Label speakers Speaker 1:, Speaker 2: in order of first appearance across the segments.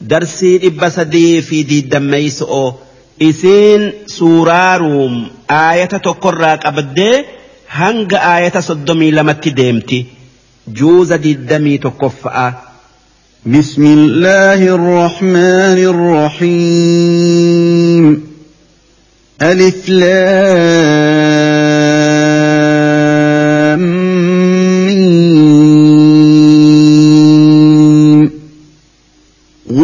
Speaker 1: darsii dhibba sadii fi diidammeeyso'o isiin suuraa ruum aayata tokkorraa qabaddee hanga aayata soddomii lamatti deemti juuza diidamii tokkoffa'a.
Speaker 2: بسم الله الرحمن الرحيم ألف لام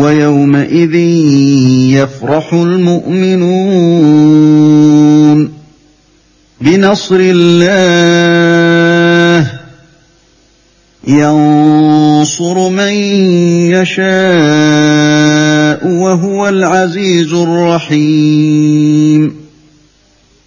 Speaker 2: ويومئذ يفرح المؤمنون بنصر الله. ينصر من يشاء وهو العزيز الرحيم.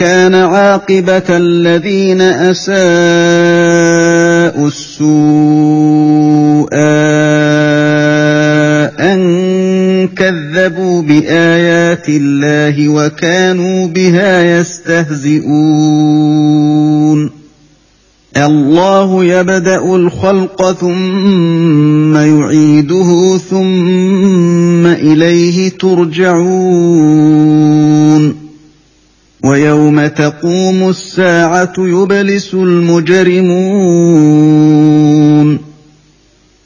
Speaker 2: كان عاقبة الذين أساءوا السوء أن كذبوا بآيات الله وكانوا بها يستهزئون. الله يبدأ الخلق ثم يعيده ثم إليه ترجعون. ويوم تقوم الساعة يبلس المجرمون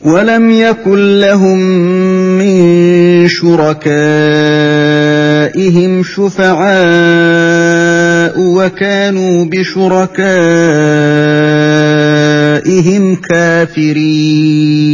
Speaker 2: ولم يكن لهم من شركائهم شفعاء وكانوا بشركائهم كافرين.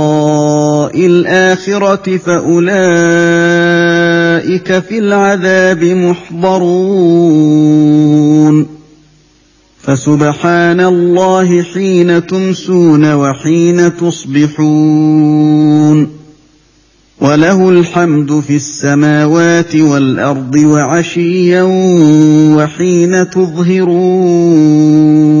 Speaker 2: الآخرة فأولئك في العذاب محضرون. فسبحان الله حين تمسون وحين تصبحون. وله الحمد في السماوات والأرض وعشيا وحين تظهرون.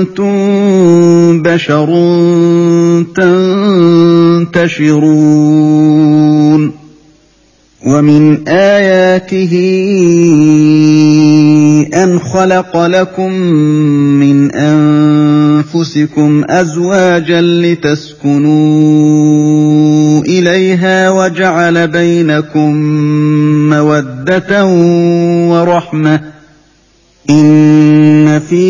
Speaker 2: أنتم بشر تنتشرون ومن آياته أن خلق لكم من أنفسكم أزواجا لتسكنوا إليها وجعل بينكم مودة ورحمة إن في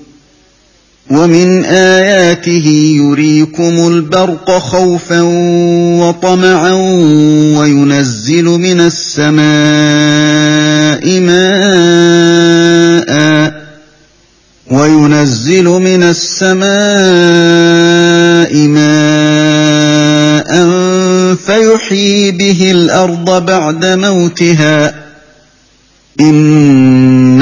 Speaker 2: ومن آياته يريكم البرق خوفا وطمعا وينزل من السماء ماء وينزل من السماء ماء فيحيي به الأرض بعد موتها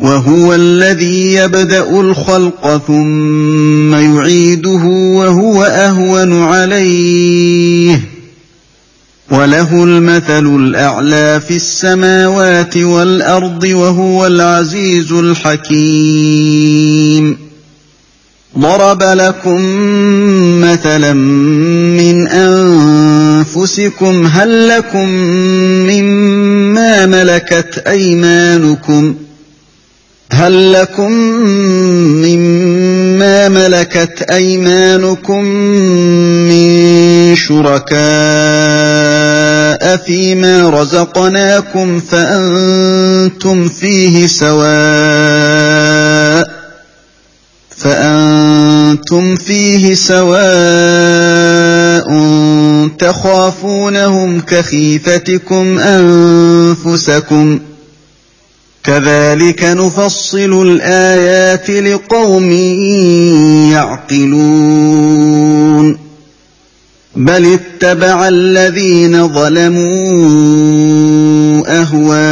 Speaker 2: وهو الذي يبدأ الخلق ثم يعيده وهو أهون عليه. وله المثل الأعلى في السماوات والأرض وهو العزيز الحكيم. ضرب لكم مثلا من أنفسكم هل لكم مما ملكت أيمانكم ۖ؟ هل لكم مما ملكت أيمانكم من شركاء فيما رزقناكم فأنتم فيه سواء فأنتم فيه سواء تخافونهم كخيفتكم أنفسكم ۖ كذلك نفصل الآيات لقوم يعقلون. بل اتبع الذين ظلموا أهواءهم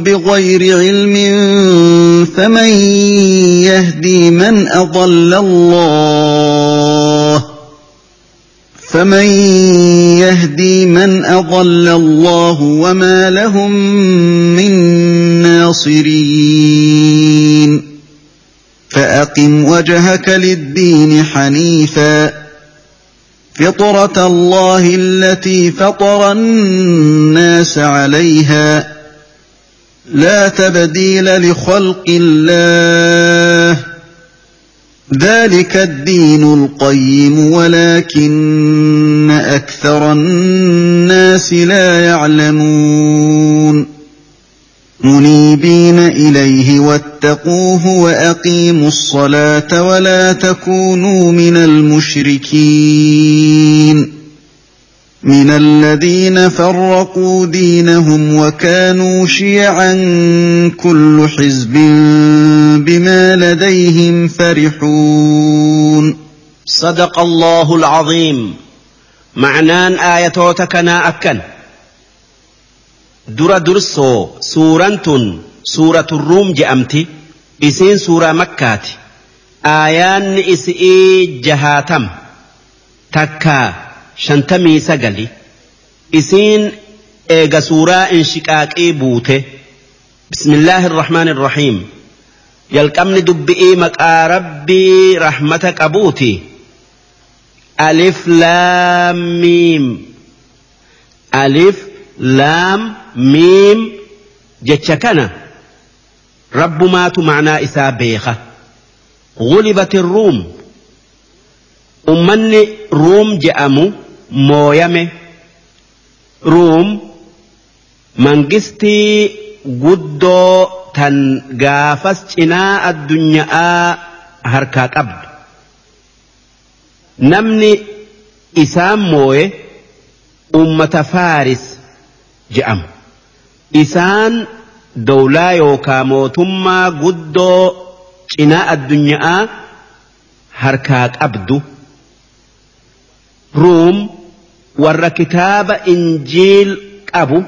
Speaker 2: بغير علم فمن يهدي من أضل الله؟ فمن يهدي من أضل الله وما لهم من ناصرين فأقم وجهك للدين حنيفا فطرة الله التي فطر الناس عليها لا تبديل لخلق الله ذلك الدين القيم ولكن أكثر الناس لا يعلمون. منيبين إليه واتقوه وأقيموا الصلاة ولا تكونوا من المشركين. من الذين فرقوا دينهم وكانوا شيعا كل حزب بما لديهم فرحون.
Speaker 1: صدق الله العظيم. معنان آياتوتك أكن. در درسو سورة سورة الروم جأمتي. إسين سورة مكات آيان إسئي جهاتم. تكا shantamii sagali isiin eega suuraa inshiqaaqii buute bismillaahi irrahmaani irrahiim jalqabni dubbi'ii maqaa rabbii rahmata qabuuti alif laam miim alif laam miim jecha kana rabbumaatu macnaa isaa beeka غلبت الروم ummanni ruum je'amu mooyame ruum mangistii guddoo tan gaafas cinaa addunyaa harkaa qabdu. Namni isaan mooye ummata faaris je'amu. Isaan dowlaa yookaa mootummaa guddoo cinaa addunyaa harkaa qabdu. Ruum warra kitaaba injiil qabu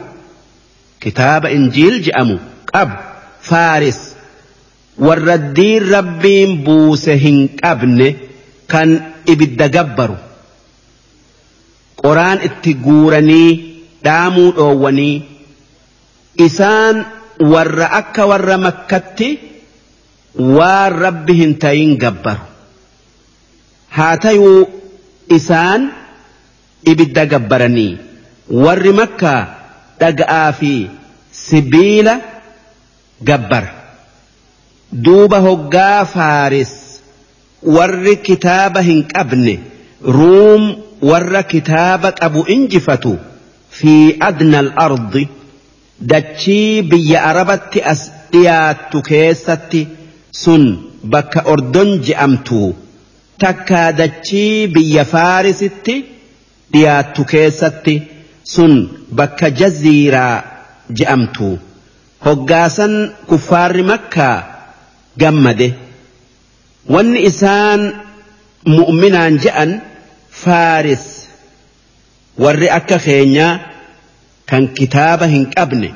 Speaker 1: kitaaba injiil je'amu qabu faaris. Warra diin rabbiin buuse hin qabne kan ibidda gabbaru. Qoraan itti guuranii dhaamuu dhoowwanii. Isaan warra akka warra makkatti waan rabbi hin tayin gabbaru. Haa tayuu isaan ibidda gabbaranii. Warri makkaa dhaga'aa fi sibiila gabbara duuba hoggaa faaris warri kitaaba hin qabne ruum warra kitaaba qabu injifatu fi adna al-ardi dachii biyya arabatti as dhiyaattu keessatti sun bakka ordon je'amtu takkaa dachii biyya faarisitti dhiyaattu keessatti sun bakka jaziiraa je'amtu hoggaasan kuffaarri makkaa gammade wanni isaan mu'minaan je'an faaris warri akka keenyaa kan kitaaba hin qabne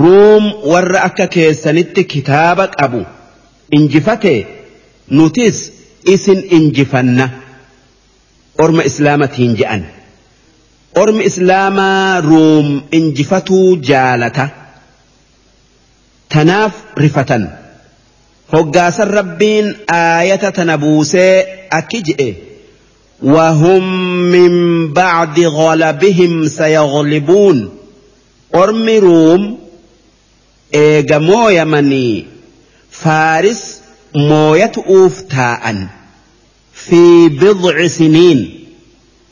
Speaker 1: ruum warra akka keessanitti kitaaba qabu injifate nutis isin injifanna orma islaamatiin je'an ormi islaamaa ruum injifatuu jaalata tanaaf rifatan hoggaasan tana buusee akki je'e وهم من بعد غلبهم سيغلبون أرم روم إيجا مويا مني فارس موية أوفتاء في بضع سنين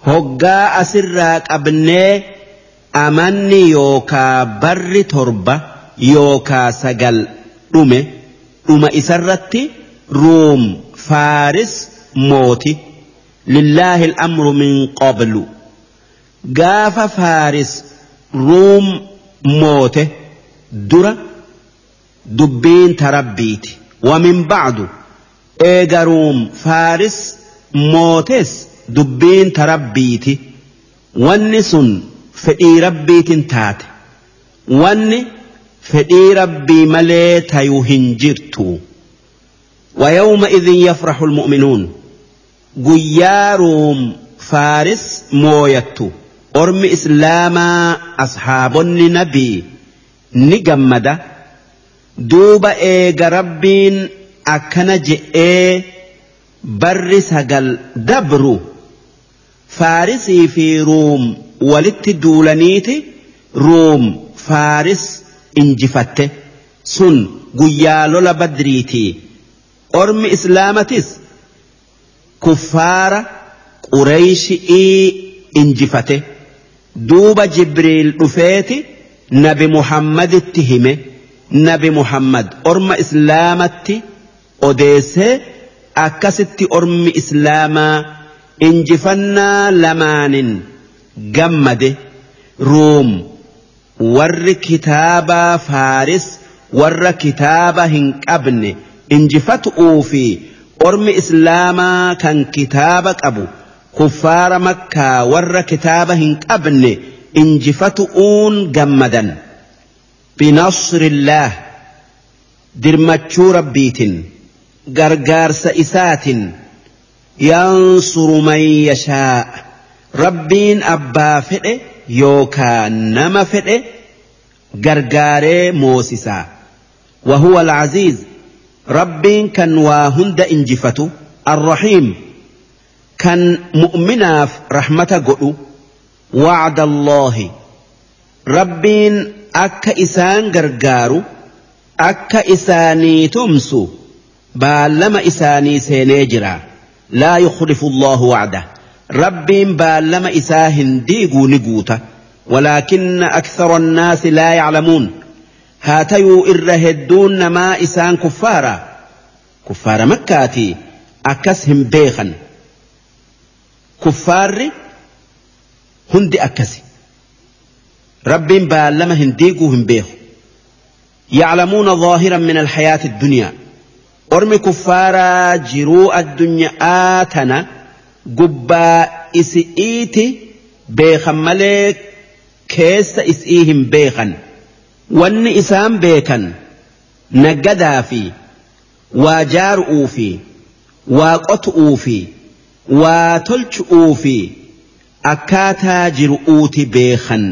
Speaker 1: hoggaa asirraa qabnee amanni yookaa barri torba yookaa sagal dhume dhuma isarratti ruum faaris mooti. Lillaahi al'amru min qablu. Gaafa faaris ruum moote dura dubbiin tarabbiiti wamin ba'du eega ruum faaris mootes dubbiin tarabbiiti wanni sun fedhii rabbiitin taate. Wanni fedhii rabbii malee tayu hin jirtu. Wayawma idin yafraxu lmu'minuun. Guyyaa ruum faaris mooyattu. Ormi islaamaa ashaabonni nabii ni gammada. Duuba eega rabbiin akkana je'ee barri sagal dabru. Faarisii fi ruum walitti duulaniiti. Ruum faaris injifatte sun guyyaa lola badriitii ormi islaamatis kuffaara qureeyshii injifate duuba jibriil dhufeeti nabi muhammaditti hime nabi muhammad orma islaamatti odeessee akkasitti ormi islaamaa injifannaa lamaanin gammade ruum warri kitaabaa faaris warra kitaaba hin qabne injifatu'uu fi ormi islaamaa kan kitaaba qabu kuffaara makkaa warra kitaaba hin qabne injifatu'uun gammadan. Binasrillaah dirmachuu rabbiitin gargaarsa isaatin yansuru man yashaa rabbiin abbaa fedhe yookaan nama fedhe gargaaree moosisaa وهو العزيز ربين كان واهند انجفته الرحيم كان مؤمنا رحمة قلو وعد الله ربين أكا إسان غرغارو أكا إساني تمسو بالما إساني سينيجرا لا يخلف الله وعده ربين بالما إساهن ديقو نقوتا ولكن أكثر الناس لا يعلمون. هاتيو إرهدون ما إسان كفارا. كفار مكاتي أكسهم بيخا كفار هندي أكسي. ربين بالما هنديقو هم بيخ. يعلمون ظاهرا من الحياة الدنيا. أرمي كفارا جرو الدنيا آتنا. gubbaa isi'iiti beekan malee keessa isii hin beekan wanni isaan beekan naggadaa fi waa jaaru'uu fi waa qotu'uu fi waa tolchu'uu fi akkaataa jiru'uuti beekan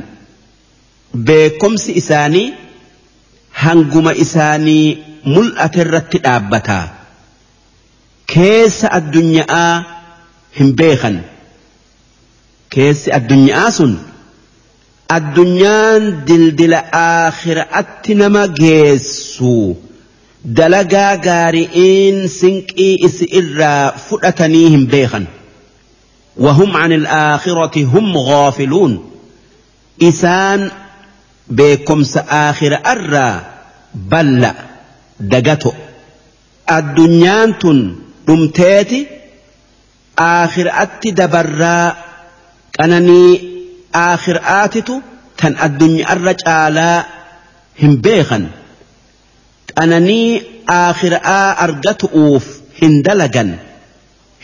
Speaker 1: beekomsi isaanii hanguma isaanii mul'ate irratti dhaabbataa keessa addunyaa. Hin beekan keessi addunyaa sun addunyaan dildila aakhiraatti nama geessu dalagaa gaari'iin sinqii isi irraa fudhatanii hin beekan وهم عن الآخرة هم غافلون إسان بكم سآخر أرى بل دقته الدنيان تن دمتيتي aakhiraatti dabarraa qananii aakhiraatitu tan addunyaarra caalaa hin beekan. Qananii aakhiraa argatu'uuf hin dalagan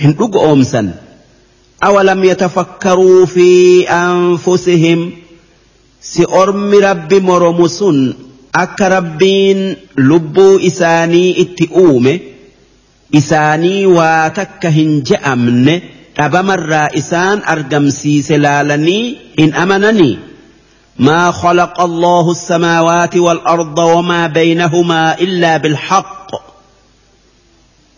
Speaker 1: hin dhuga oomsan. Awalam yatafakkaruu fi anfusihim? Si ormi rabbi moromu sun akka rabbiin lubbuu isaanii itti uume isaanii waa takka hin je'amne dhabamarraa isaan argamsiise laalanii hin ما خلق الله السماوات والأرض وما بينهما إلا بالحق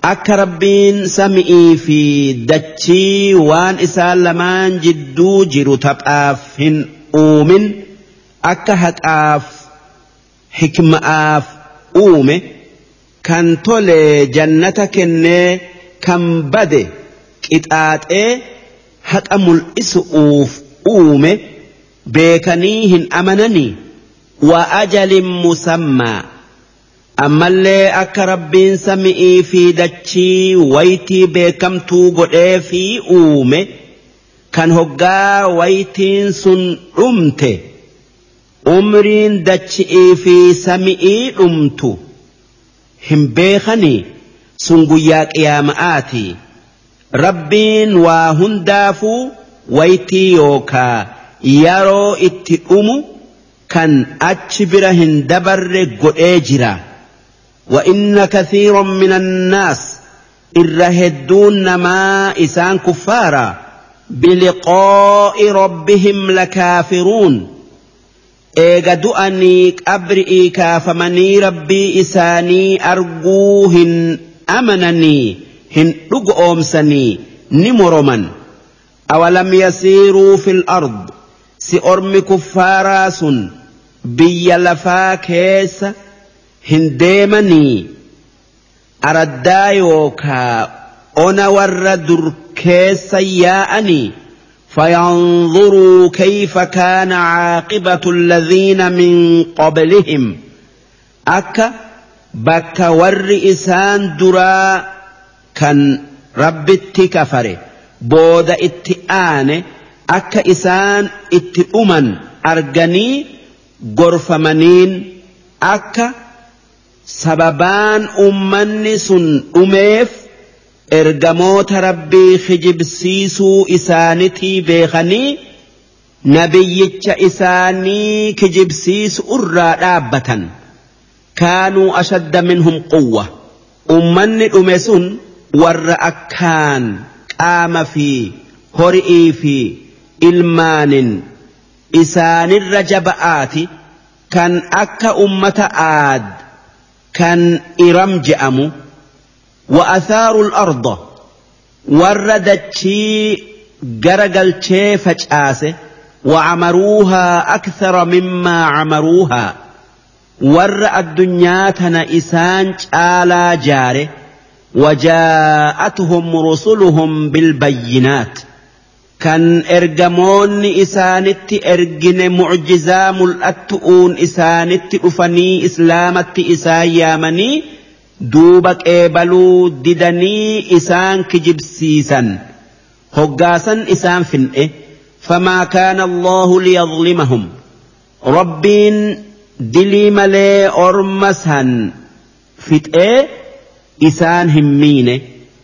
Speaker 1: أك ربين سمئي في دتشي وان إسال لمان جدو جرو تبقاف هن أومن أك هتآف حكمة آف أومي كان تولي جنتك كم بده qixaaxee haqa mul'isu'uuf uume beekanii hin amananii wa ajalin musammaa ammallee akka rabbiin sami'ii fi dachii waytii beekamtuu godhee fi uume kan hoggaa waytiin sun dhumte umriin dachi'ii fi sami'ii dhumtu hin beekanii sun guyyaa qiyaama'aatii. rabbiin waa hundaafuu waytii yookaa yeroo itti dhumu kan achi bira hin dabarre godhee jira وإن كثيرا من الناس إرهدون ما إسان كفارا بلقاء ربهم لكافرون eega du'anii qabri'ii kaafamanii rabbii isaanii arguu hin amananii hin dhugu oomsanii ni moroman. Awalam yasiiruu fil ard? Si ormi kuffaaraa sun biyya lafaa keessa hin deemanii? Araddaa yookaa ona warra dur keessa yaa'anii? فينظروا كيف كان عاقبة الذين من قبلهم. أكا بكا ور إسان درا كان رب التكفر بود اتئان أكا إسان اتأمن أرجني غرفمنين. أكا سببان أمني سن أميف. Ergamoota rabbii kijibsiisuu isaanitii beekanii nabiyyicha isaanii kijibsiisu irraa dhaabbatan. Kaanuu ashadda minhum quwwa. Ummanni dhume sun warra akkaan qaama fi hori'ii fi ilmaanin isaanirra jaba'aati. Kan akka ummata aad kan iram je'amu وأثاروا الأرض. وردتشي جرجل فجآسة. وعمروها أكثر مما عمروها. ور الدنيا تنئسان آلا جارة. وجاءتهم رسلهم بالبينات. كان إرجمون إسانت إرجن معجزا ملأتؤون إسانت أفني إسلامت إسان يامني duuba qeebaluu didanii isaan kijibsiisan hoggaasan isaan fin'e famaa kaana allahu liyadlimahum rabbiin dilii malee orma san fixee isaan hin miine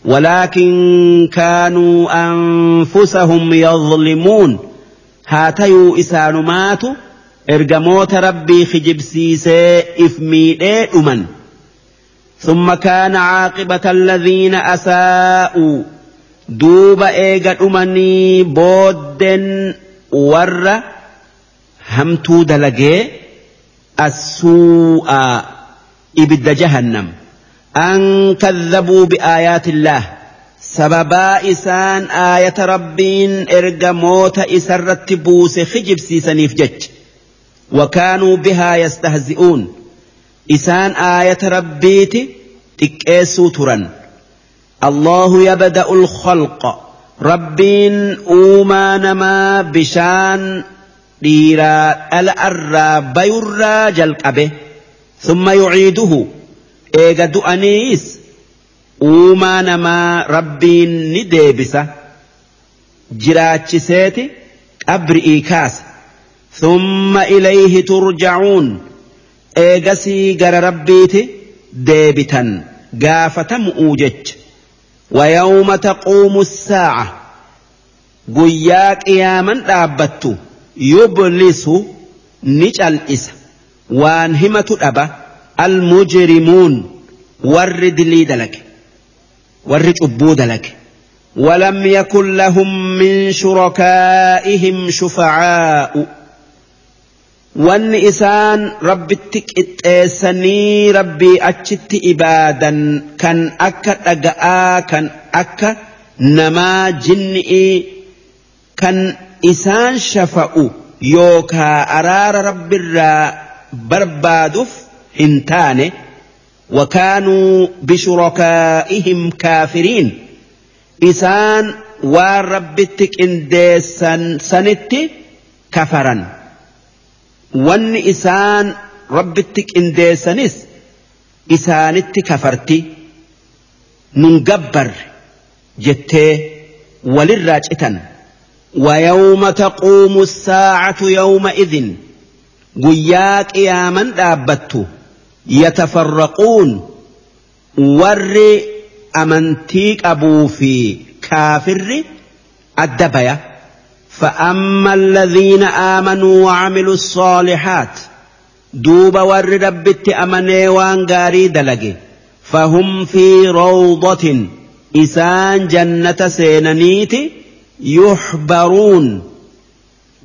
Speaker 1: ولكن كانوا أنفسهم يظلمون هاتيو إسانمات إرجموت ربي خجب سيسي إفميئي أمن ثم كان عاقبة الذين أساءوا. دوب إيجا أمني بودن ور همتو دلقي السوء إبد جهنم. أن كذبوا بآيات الله. سببا إسان آية ربين إرجا موت إسرت بوس خجب سيسنيف جج. وكانوا إسان آية ربيتي تكيسو ترا الله يبدأ الخلق ربين أوما نما بشان ديرا الأرى بيرا جلقبه ثم يعيده إيغا دؤنيس أوما نما ربين نديبسه جراتشسيتي أبرئي كاس ثم إليه ترجعون eegasii gara rabbiiti deebitan gaafatamu'uu jecha ويوم تقوم الساعة guyyaa qiyaaman dhaabbattu yublisu ni cal'isa waan himatu dhaba almujrimuun warri dilii dalage warri cubbuu dalage ولم يكن لهم من شركائهم شفعاء wanni isaan rabbitti qixxeessanii rabbii achitti ibaadan kan akka dhaga'aa kan akka namaa jinni'ii kan isaan shafa'u yookaa araara rabbirraa barbaaduuf hin taane وكانوا بشركائهم كافرين إسان وربتك إنديسان سنتي كفرا wanni isaan rabbitti qindeessanis isaanitti kafarti nun gabbarre jettee walirraa citan ويوم تقوم الساعة يومئذ قياك يا من دابت يتفرقون ور أمنتيك أبو في كافر الدبية فأما الذين آمنوا وعملوا الصالحات دوب ور ربت أمني وان غاري دلقي فهم في روضة إسان جنة سيننيت يحبرون.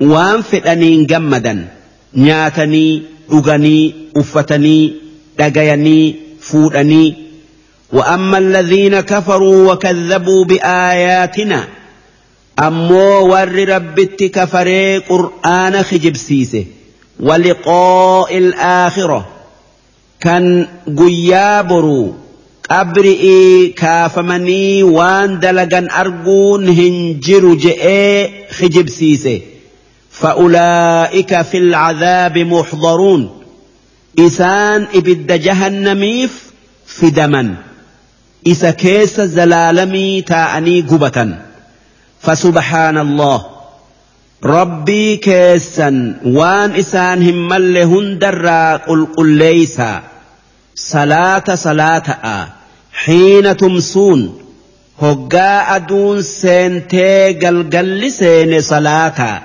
Speaker 1: وان فتنين جمدا نياتني أغني أفتني دقيني فودني. وأما الذين كفروا وكذبوا بآياتنا ammoo warri rabbitti kafaree qur'aana kijibsiise waliqaa'i aakhira kan guyyaa boruu qabri'ii kaafamanii waan dalagan arguun hin jiru je'ee kijibsiise في العذاب محضرون إسان إبد جهنميف في دمن إسا كيس زلالمي تاءني قبةً فسبحان الله ربي كيسا وان إسان هم اللي هندر قل قل ليسا. صلاة صلاة حين تمسون. هقا أدون سنتي قلقل سين صلاة.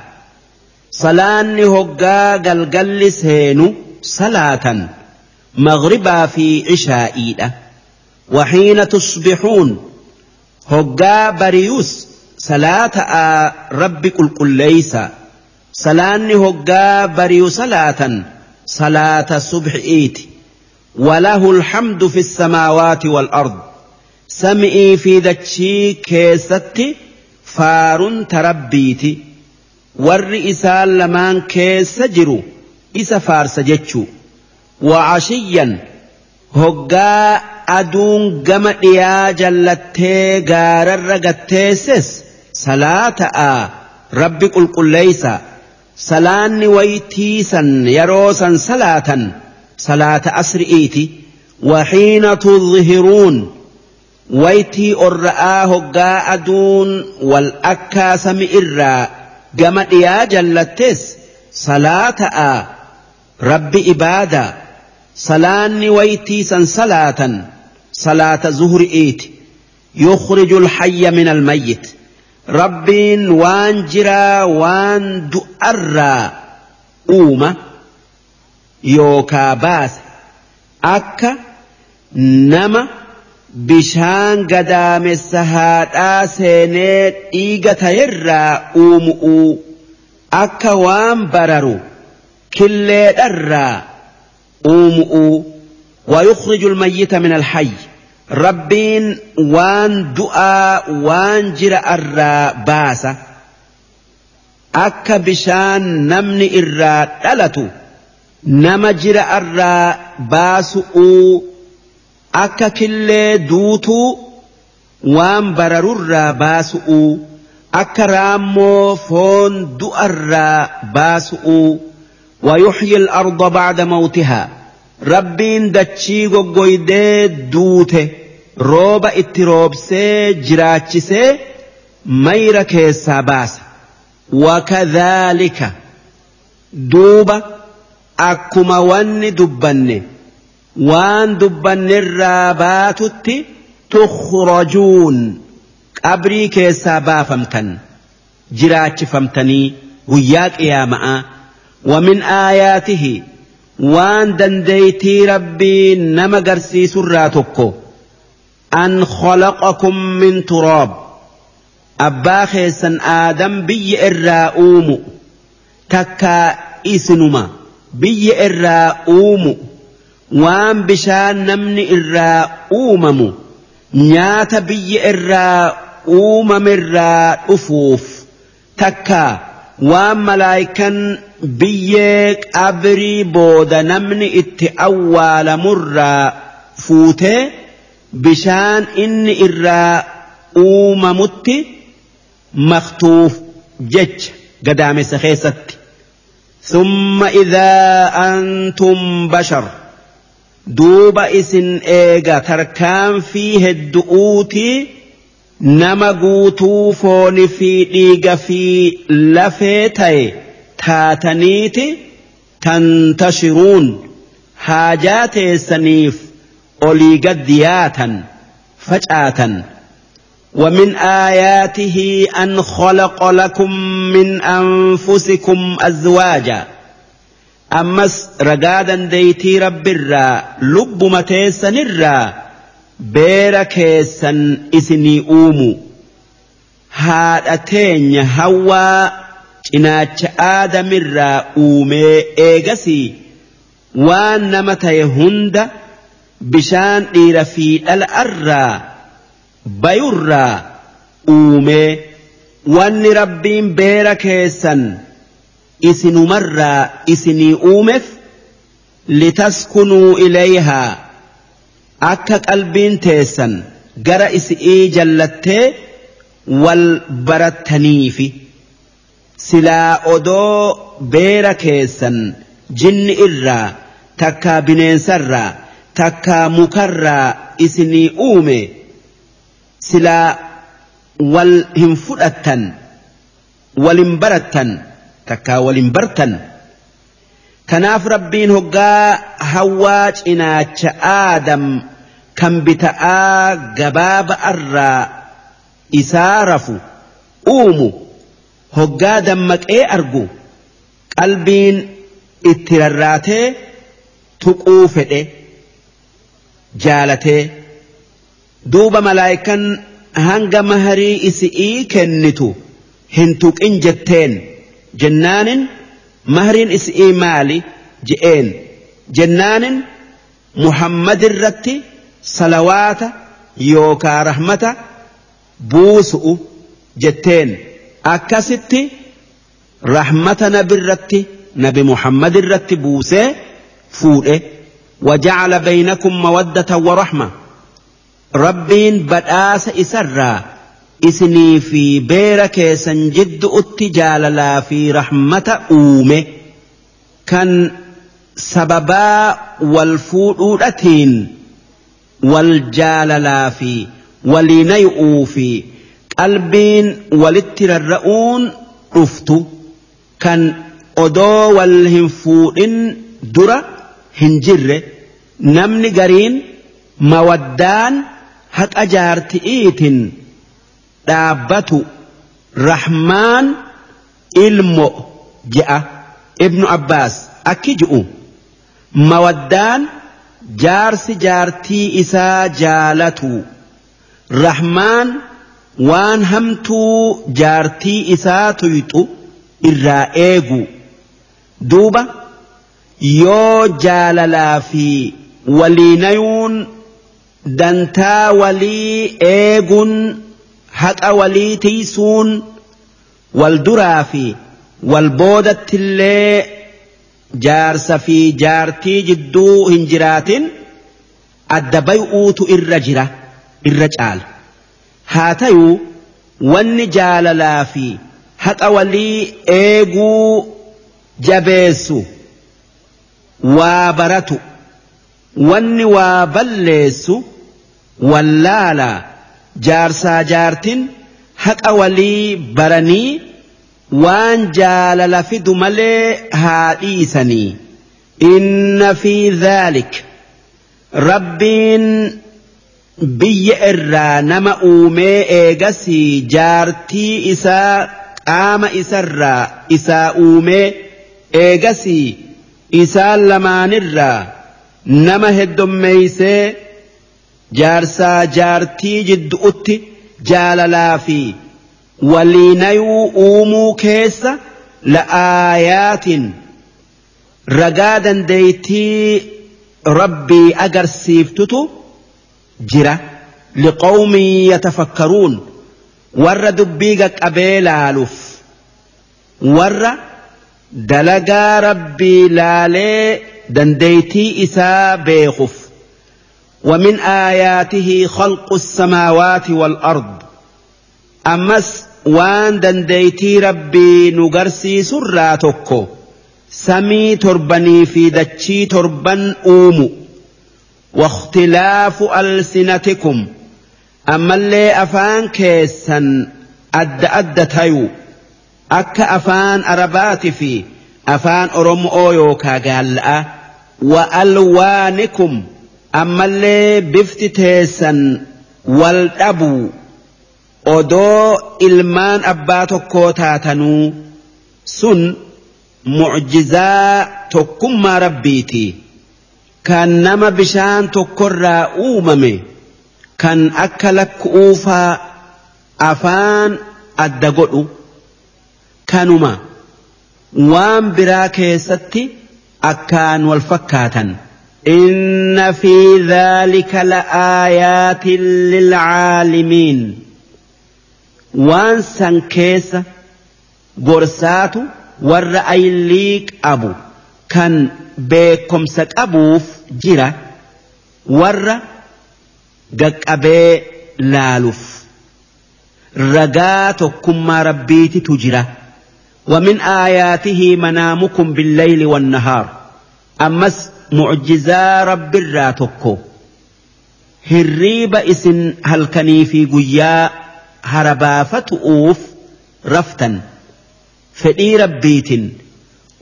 Speaker 1: صلاة هقا قلقل سين صلاة. مغربا في عشاء وحين تصبحون. هقا بريوس قل قل ليس صلاني هقا بريو صلاة صلاة صبح إيت وله الحمد في السماوات والأرض سمئي في ذتشي كيستي فار تربيتي والرئسان لمان كيس جرو إسا فارس جتشو وعشيا هقا aduun gama dhiyaa jallattee gaararra salaa ta'aa قل qulqulleeysa. Salaanni waytiisan yeroo san صلاة salaata asri'iiti وحين تظهرون ويتي أرآه قاعدون والأكاس مئرا قم يا جلتس صلاة رب إبادة صلاني ويتي صلاة صلاة زهر إيت يخرج الحي من الميت ربين وان جرا وان دؤرا. أوما يوكا باس. أكا نما بشان قدام السهاد آسينيت إيغا تيرا أوم أو. أكا وان بررو كلي درا أوم أو. ويخرج الميت من الحي. ربين وان دعاء وان جرى الرا باسا. أكا بشان نمني الرا دلتو نما جرى الرا باسو أكا كل دوتو. وان برر الرا باسو أكا رامو فون دعاء الرا باسو ويحيي الأرض بعد موتها. rabbiin dachii goggoydee duute rooba itti roobsee jiraachisee mayra keessaa baasa wakadhaalika duuba akkuma wanni dubbanne waan dubbannerraa baatutti tukhrajuun qabrii keessaa baafamtan jiraachifamtanii guyyaa qiyaama'aa ومن آياته waan dandeeytii rabbii nama garsiisurraa tokko an khalaqakum min turaab abbaa keessan aadam biyya irraa uumu takkaa isinuma biyya irraa uumu waan bishaan namni irraa uumamu nyaata biyya irraa uumamirraa dhufuuf takkaa waan malaayikan biyyee qabrii booda namni itti awwaalamurraa fuutee bishaan inni irraa uumamutti maktuuf jecha gadaamessa keessatti. ثم إذا أنتم بشر دوب إسن إيغا تركان فيه الدؤوتي nama guutuu fooni fi dhiiga fi lafee ta'e taataniiti tantashiruun haajaa teessaniif olii gaddiyaatan facaatan ومن آياته أن خلق لكم من أنفسكم أزواجا أمس رقادا ديتي رب الرا لب متيسا الرا beera keessan isinii uumu. Haadha teenya hawwaa cinaacha aadamirraa uumee eegasii waan nama ta'e hunda bishaan dhiira fi dhala'arraa bayurraa uumee wanni rabbiin beera keessan isinumarraa isinii uumeef litaskunuu ilayhaa akka qalbiin teessan gara isi'ii jallattee wal barattaniifi. Silaa odoo beera keessan jinni irraa takkaa bineensarraa takkaa mukarraa isinii uume silaa wal hin fudhattan walin barattan takkaa walin bartan. Kanaaf rabbiin hoggaa hawwaa cinaacha aadam kan bita'aa gabaaba irraa isaa rafu uumu hoggaa dammaqee argu qalbiin itti rarraatee tuquu fedhe jaalatee duuba malaayikan hanga maharii isi'ii kennitu hin tuqin jetteen. Jennaanin mahariin isi'ii maali? Je'een. Jennaanin muhammad irratti salawaata yookaa rahmata buusu'u jetteen akkasitti rahmata nabirratti nabi muhammad irratti buusee fuudhe وجعل بينكم مودة ورحمة ربين بدآس إسرّا isinii fi beera keessan jiddu'utti jaalalaa fi rahmata uume kan sababaa wal fuudhuudhatiin qalbiin walitti rarra'uun dhuftu kan odoo wal hin fuudhin dura hin jirre namni gariin mawaddaan haqa jaarti'iitin dhaabbatu rahmaan ilmo je'a ibnu abbaas akki ji'u mawaddaan jaarsi jaartii isaa jaalatu. Rahmaan waan hamtuu jaartii isaa tuyxu irraa eegu. Duuba yoo jaalalaa fi waliinayuun dantaa walii eeguun haqa walii tiisuun wal duraa fi wal boodattillee jaarsa fi jaartii jidduu hin jiraatin adda bay'uutu irra jira irra caala. Haa tayuu wanni jaalalaa fi haqa walii eeguu jabeessu waa baratu. Wanni waa balleessu wallaalaa jaarsaa jaartin haqa walii baranii waan jaalala fidu malee haa dhiisanii. Inna fi dhaalik rabbiin biyya irraa nama uumee eegasii jaartii isaa qaama isarraa isaa uumee eegasii isaan lamaanirraa nama heddommeeysee jaarsaa jaartii jiddu'utti jaalalaa fi waliinayuu uumuu keessa la'aayaatin ragaa dandeeytii rabbii agarsiiftutu jira liqawmin yatafakkaruun warra dubbii qaqqabee laaluuf warra dalagaa rabbii laalee dandeeytii isaa beekuuf ومن آياته خلق السماوات والأرض أمس وان دنديتي ربي نقرسي سرا تكو سمي تربني في دتشي تربن أومو واختلاف ألسنتكم أما اللي أفان كيسا أد أد تيو أك أفان أربات في أفان أرم أويوكا قال وألوانكم ammallee bifti teessan wal dhabuu. Odoo ilmaan abbaa tokkoo taatanuu sun mucjizaa tokkummaa rabbiiti kan nama bishaan tokkorraa uumame kan akka lakku'uufaa afaan adda godhu kanuma waan biraa keessatti akkaan wal fakkaatan. إن في ذلك لآيات للعالمين وان سنكيس قرسات والرأي ليك أبو كان بكم سك أبوف جرة ور قبي لالف رقاتكم ما ربيتي تجرة ومن آياته منامكم بالليل والنهار أمس mucjizaa rabbirraa tokko. Hirriiba isin halkanii fi guyyaa harabaafatu'uuf raftan fedhii rabbiitin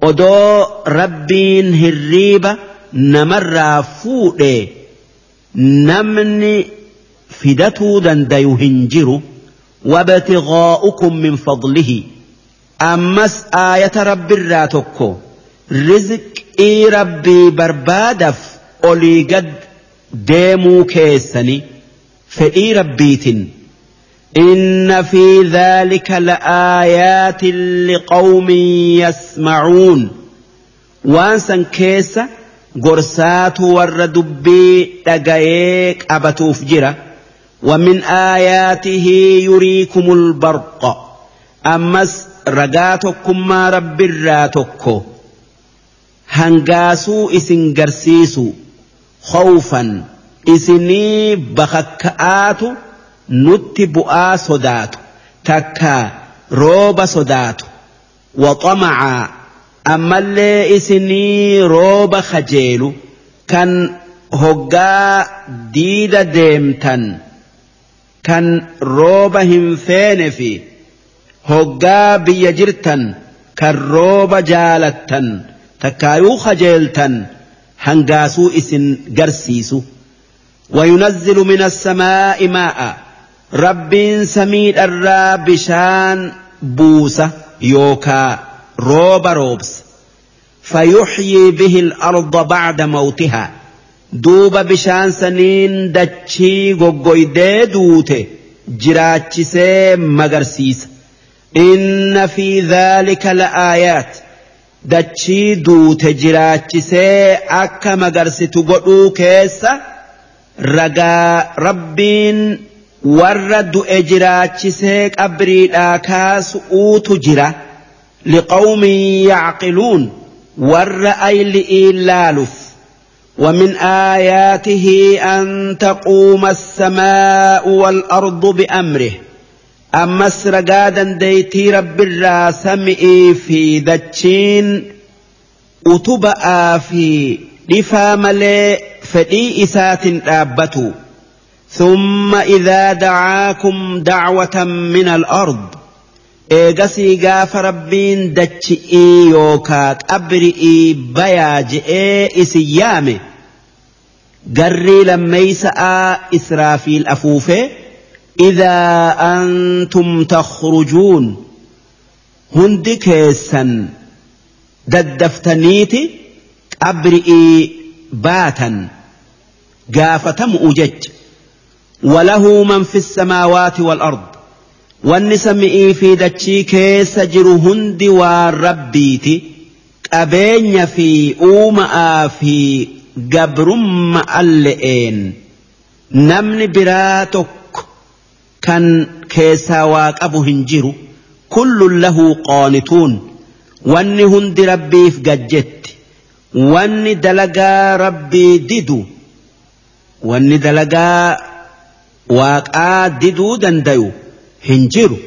Speaker 1: odoo rabbiin hirriiba namarraa fuudhe namni fidatuu dandayu hin jiru wabtigaa'ukum min fadlihi ammas aayata rabbiirraa tokko rizqii rabbii barbaadaf olii gad deemuu keessani fedhii rabbiitin إن في ذلك لآيات لقوم يسمعون. وانسا كيسا قرسات ور دبي دقايق أبتوف جرة ومن آياته يريكم البرق. أمس رقاتكم ما رب الراتكو. هنقاسو إسن قرسيسو. خوفا. إسني بخكآتو nutti bu'aa sodaatu takka rooba sodaatu waxamacaa ammallee isinii rooba kajeelu kan hoggaa diida deemtan kan rooba hin feene fi hoggaa biyya jirtan kan rooba jaalattan takkaayuu kajeeltan hangaasuu isin garsiisu وينزل من السماء ماء rabbiin samiidharraa bishaan buusa yookaa rooba roobsa fayuxyii bihi al-arda bacda mawtihaa duuba bishaan saniin dachii goggoydee duute jiraachisee magarsiisa inna fi dhaalika la'aayaat dachii duute jiraachisee akka magarsitu godhuu keessa ragaa rabbiin warra du'e jiraachisee qabriidhaa kaasu'uutu jira liqawmin yacqiluun warra ayli'ii laaluf. ومن آياته أن تقوم السماء والأرض بأمره أما سرقادا ديتي رب الراسمئي في دتشين أتبأ في لفا ملي فدي إسات آبتو ثم إذا دعاكم دعوة من الأرض dachi'ii yookaa qabri'ii bayaa je'ee isin yaame garrii lammeeysa'aa israafiil afuufee idaa antum takhrujuun hundi keessan daddaftaniiti qabri'ii baatan gaafatamu'u jecha وله من في السماوات والأرض. والنسمئي في دتشي كيس جرو هندي والربيتي قبين في أوما في قبرم اللئين نمن براتك كان كيسا واقب هنجرو كل له قانتون. واني هندي ربي في واني دلقا ربي ددو. واني دلقا waaqaa diduu dandayu hin jiru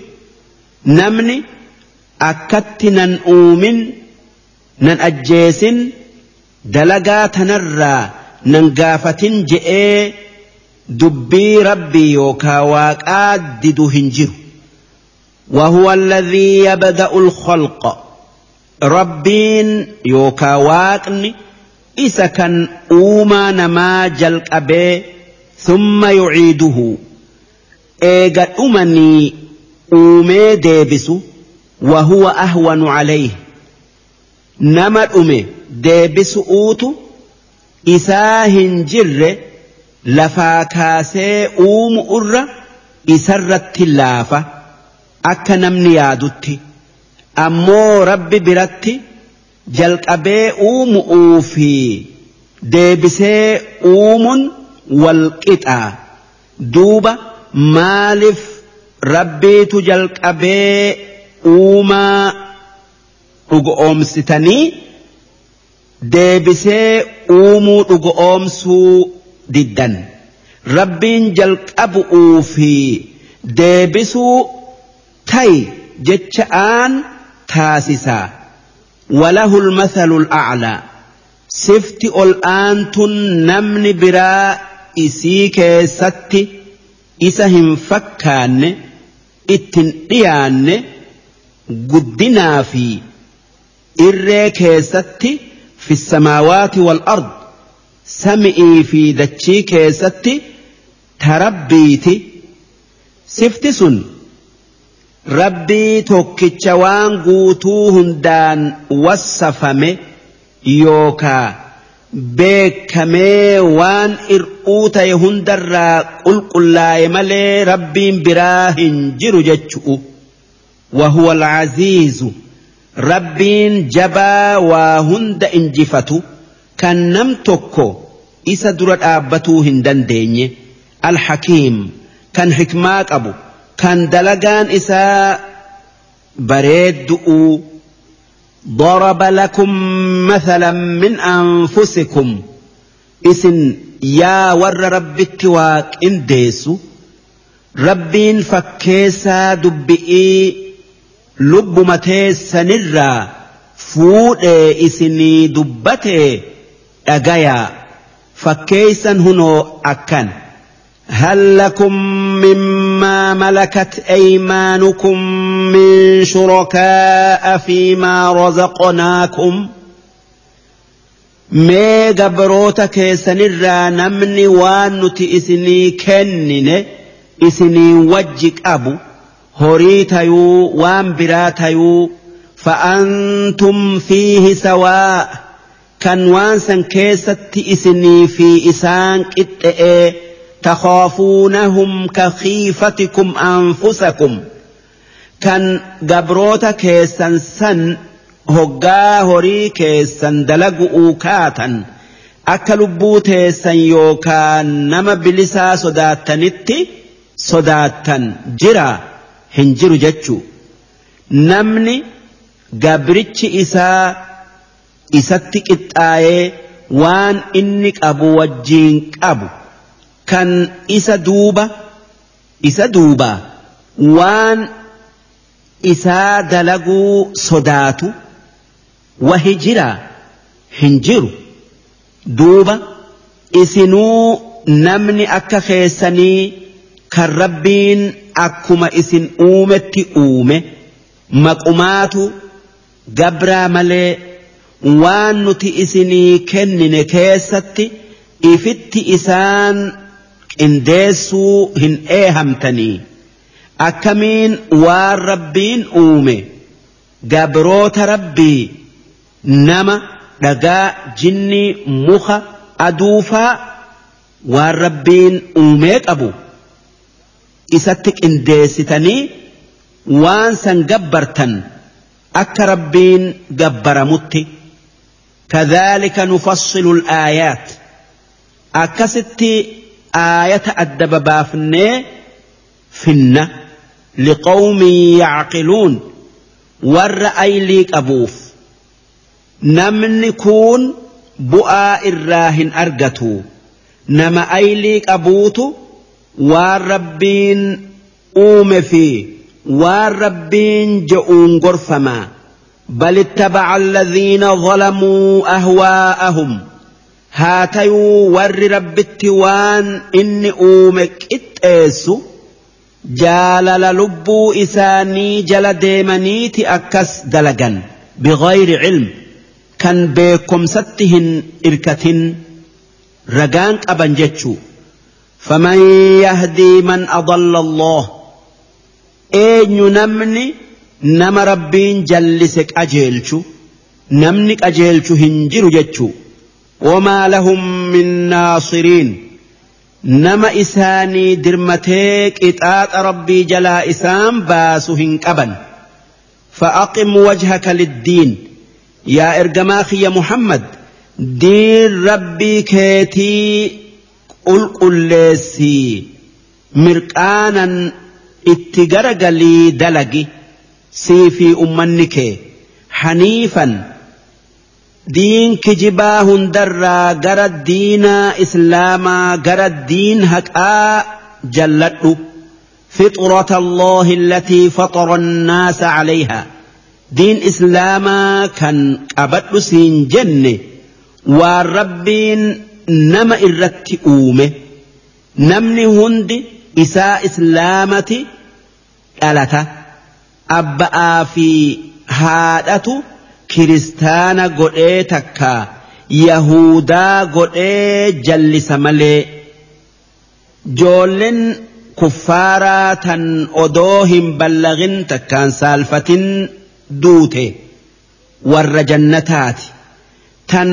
Speaker 1: namni akkatti nan uumin nan ajjeesin dalagaa tanarraa nan gaafatin je'ee dubbii rabbii yookaa waaqaa didu hin jiru وهو الذي يبدأ الخلق ربين يوكا واقني إسا كان أوما نما جلق أبيه ثم يعيده إيجا أمني أومي ديبس وهو أهون عليه نما أمي ديبس أوتو إساهن جر لفاكاسي أوم أر إسرت اللافة أكا نمني يادتي أمو ربي برتي jalqabee uumu'uu fi deebisee uumuun walqixaa duuba maaliif rabbiitu jalqabee uumaa dhugo oomsitanii deebisee uumuu dhugo oomsuu diddan. Rabbiin jalqabu'uu fi deebisuu tay jecha aan taasisaa walahul mathalul aclaa sifti ol aantun namni biraa isii keessatti isa hin fakkaanne ittin dhiyaanne guddinaa fi irree keessatti fi samaawaati wal ard sami'ii fi dachii keessatti tarabbiiti sifti sun rabbii tokkicha waan guutuu hundaan wassafame yookaa beekamee waan ir'uu ta'e hundarraa qulqullaa'e malee rabbiin biraa hin jiru jechu'u. Wahuwa alcaziizu rabbiin jabaa waa hunda injifatu. Kan nam tokko isa dura dhaabbatuu hin dandeenye. Alhakiim. Kan hikmaa qabu. Kan dalagaan isaa bareeddu'uu ضرب لكم مثلا من أنفسكم إسن يا ور رب التواك إنديسو ربين فكيسا دبئي lubbuma teessanirraa fuudhee isinii dubbatee dhagayaa fakkeeysan hunoo akkan هل لكم مما ملكت أيمانكم من شركاء فيما رزقناكم mee gabroota keessanirraa namni waan nuti isinii kennine isinii wajji qabu horii tayuu waan biraa tayuu fa'antum fiihi sawaa kan waan san keessatti isinii fi isaan qixxe'ee Ka khiifatikum anfusakum kan gabroota keessan san hoggaa horii keessan dalagu'uu kaatan akka lubbuu teessan yookaan nama bilisaa sodaattanitti sodaattan jira hin jiru jechuu namni gabrichi isaa isatti qixxaayee waan inni qabu wajjiin qabu kan isa duuba isa duuba waan isaa dalaguu sodaatu wahi jira hin jiru duuba isinuu namni akka keessanii kan rabbiin akkuma isin uumetti uume maqumaatu gabraa malee waan nuti isinii kennine keessatti ifitti isaan qindeessuu hin eehamtanii. Akkamiin waan rabbiin uume? Gabroota rabbii nama dhagaa jinnii muka aduufaa waan rabbiin uumee qabu isatti qindeessitanii waan san gabbartan akka rabbiin gabbaramutti. Kadhaalika nufassilu alaayaat. Akkasitti آية أدب بافني فنة لقوم يعقلون ور أيليك أبوف. نمن كون بؤاء الراهن أرقتو. نما أيليك أبوتو. uume fi waan rabbiin je'uun gorfamaa بل اتبع الذين ظلموا أهواءهم. هاتيو ور ربت وان إني أومك اتئسو جالل لبو إساني جل ديمنيتي أكس دلقا بغير علم كان بكم ستهن إركة رقان أبنجتشو فمن يهدي من أضل الله أين نمني نما ربين جلسك أجيلشو نمنك أجيلشو هنجر جتشو وما لهم من ناصرين. نما إساني درمتيك إتآت ربي جلا إسام باسو هنكبا فأقم وجهك للدين. يا إرجماخي يا محمد دين ربي كيتي mirqaanan itti garagalii dalagi sii fi ummanni kee haniifan diin kijibaa hundarraa gara diinaa اسلاما gara diin هكا jalladhu فطره الله التي فطر الناس عليها دين اسلاما كان ابد سين جن والرب نما الرت اومه نمن هند اساء اسلامتي التا۔ ابا في هاداتو kiristaana godhee takka yahudaa godhee jallisa malee joolleen kuffaaraa tan odoo hin ballagin takkaan saalfatin duute warra jannataati tan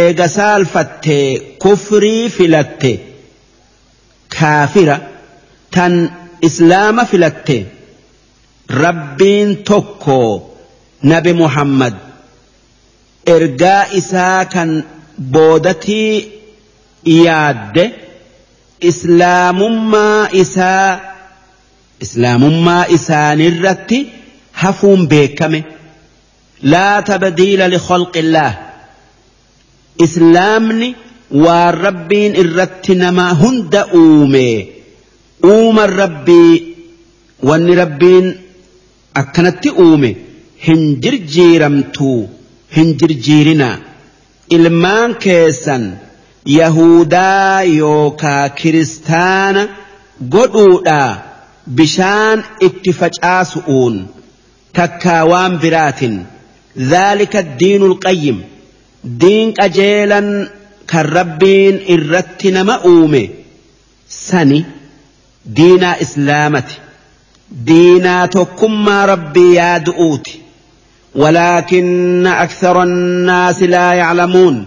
Speaker 1: eega saalfattee kufrii filatte kaafira tan islaama filatte rabbiin tokko nabi muhammad ergaa isaa kan boodatii yaadde islaamummaa isaa islaamummaa isaanirratti hafuun beekame laa tabdiila likhalqillaah islaamni waan rabbiin irratti nama hunda uume uuman rabbii wanni rabbiin akkanatti uume hin jirjiiramtu hin jirjiirina. Ilmaan keessan yahudaa yookaa kiristaana godhuudha. Bishaan itti facaasu'uun. Takkaa waan biraatin. Dhaalika diinul qayyim. Diin qajeelan kan rabbiin irratti nama uume. Sani diinaa islaamati. Diinaa tokkummaa rabbii yaadu'uuti ولكن أكثر الناس لا يعلمون.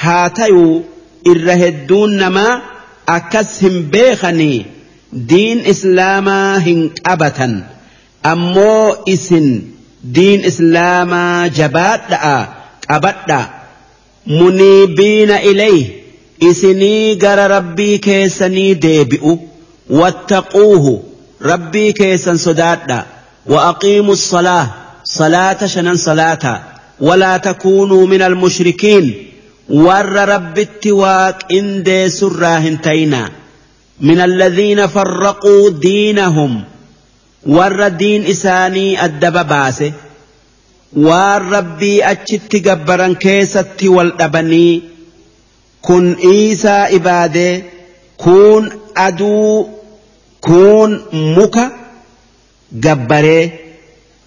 Speaker 1: هاتيو إرهدون نما أكسهم بيخني. دين إسلاما هنك أمو إسن دين إسلاما جبادأ قبدأ منيبين إليه. إسني قر ربي كيسني ديبئ واتقوه. ربي كيسن صدادا وأقيموا الصلاة. صلاة شنن صلاة. ولا تكونوا من المشركين. ور رب التواك إن دي سراهن تينا. من الذين فرقوا دينهم. ور دين إساني الدب باسه. rabbii achitti gabbaran keessatti wal dhabanii kun iisaa ibaadee kun aduu kun muka gabbaree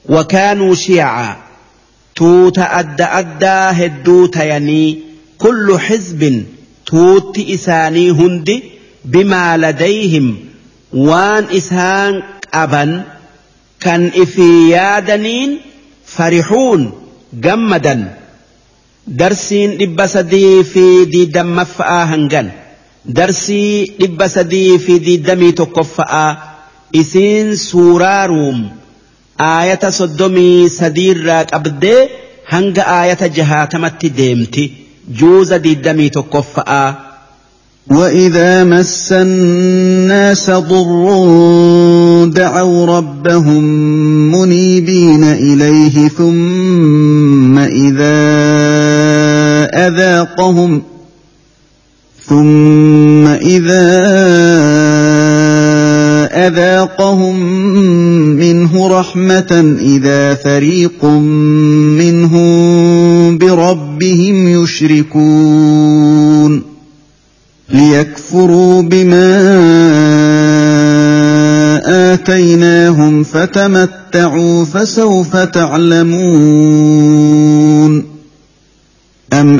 Speaker 1: وكانوا شيعا. توت أدى أدى هدو تياني. كل حزب توت إساني هندي بما لديهم. وان إسان أبا كان إفي يادنين فرحون جمدا درسين لبسدي في دي دم هنجن. درسي لبسدي في دي دمي تقفأ إسين سوراروم سدير راك أبدي هنج آية جهاتمت ديمتي جوز دي دمي تكفأ
Speaker 2: وإذا مس الناس ضر دعوا ربهم منيبين إليه ثم إذا أذاقهم ثم إذا أذاقهم منه رحمة إذا فريق منهم بربهم يشركون. ليكفروا بما آتيناهم فتمتعوا فسوف تعلمون. أم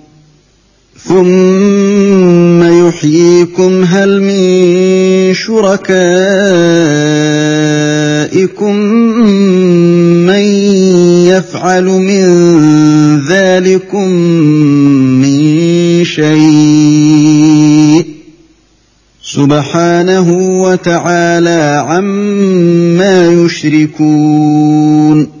Speaker 2: ثم يحييكم هل من شركائكم من يفعل من ذلكم من شيء سبحانه وتعالى عما يشركون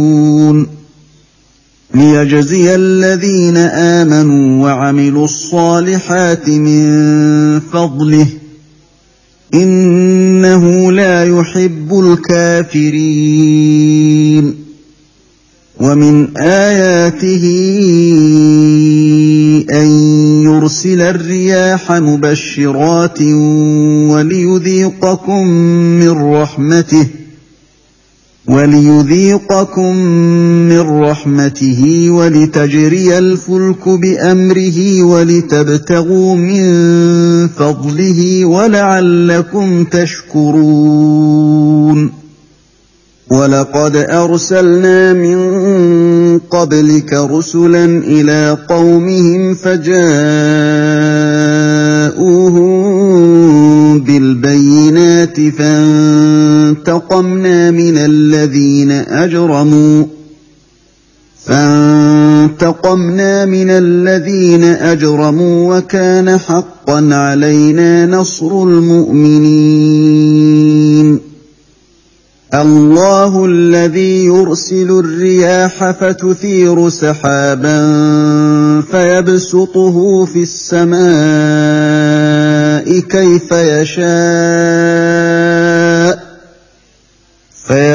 Speaker 2: ليجزي الذين آمنوا وعملوا الصالحات من فضله. إنه لا يحب الكافرين. ومن آياته أن يرسل الرياح مبشرات وليذيقكم من رحمته. وليذيقكم من رحمته ولتجري الفلك بأمره ولتبتغوا من فضله ولعلكم تشكرون. ولقد أرسلنا من قبلك رسلا إلى قومهم فجاءوهم بالبينات فانتقمنا من الذين أجرموا فانتقمنا من الذين أجرموا وكان حقا علينا نصر المؤمنين. الله الذي يرسل الرياح فتثير سحابا فيبسطه في السماء كيف يشاء.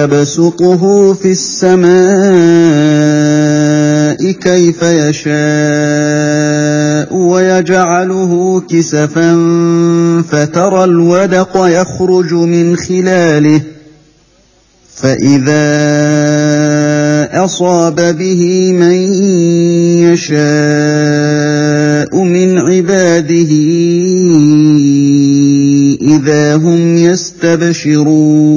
Speaker 2: فيبسطه في السماء كيف يشاء ويجعله كسفا فترى الودق يخرج من خلاله فإذا أصاب به من يشاء من عباده إذا هم يستبشرون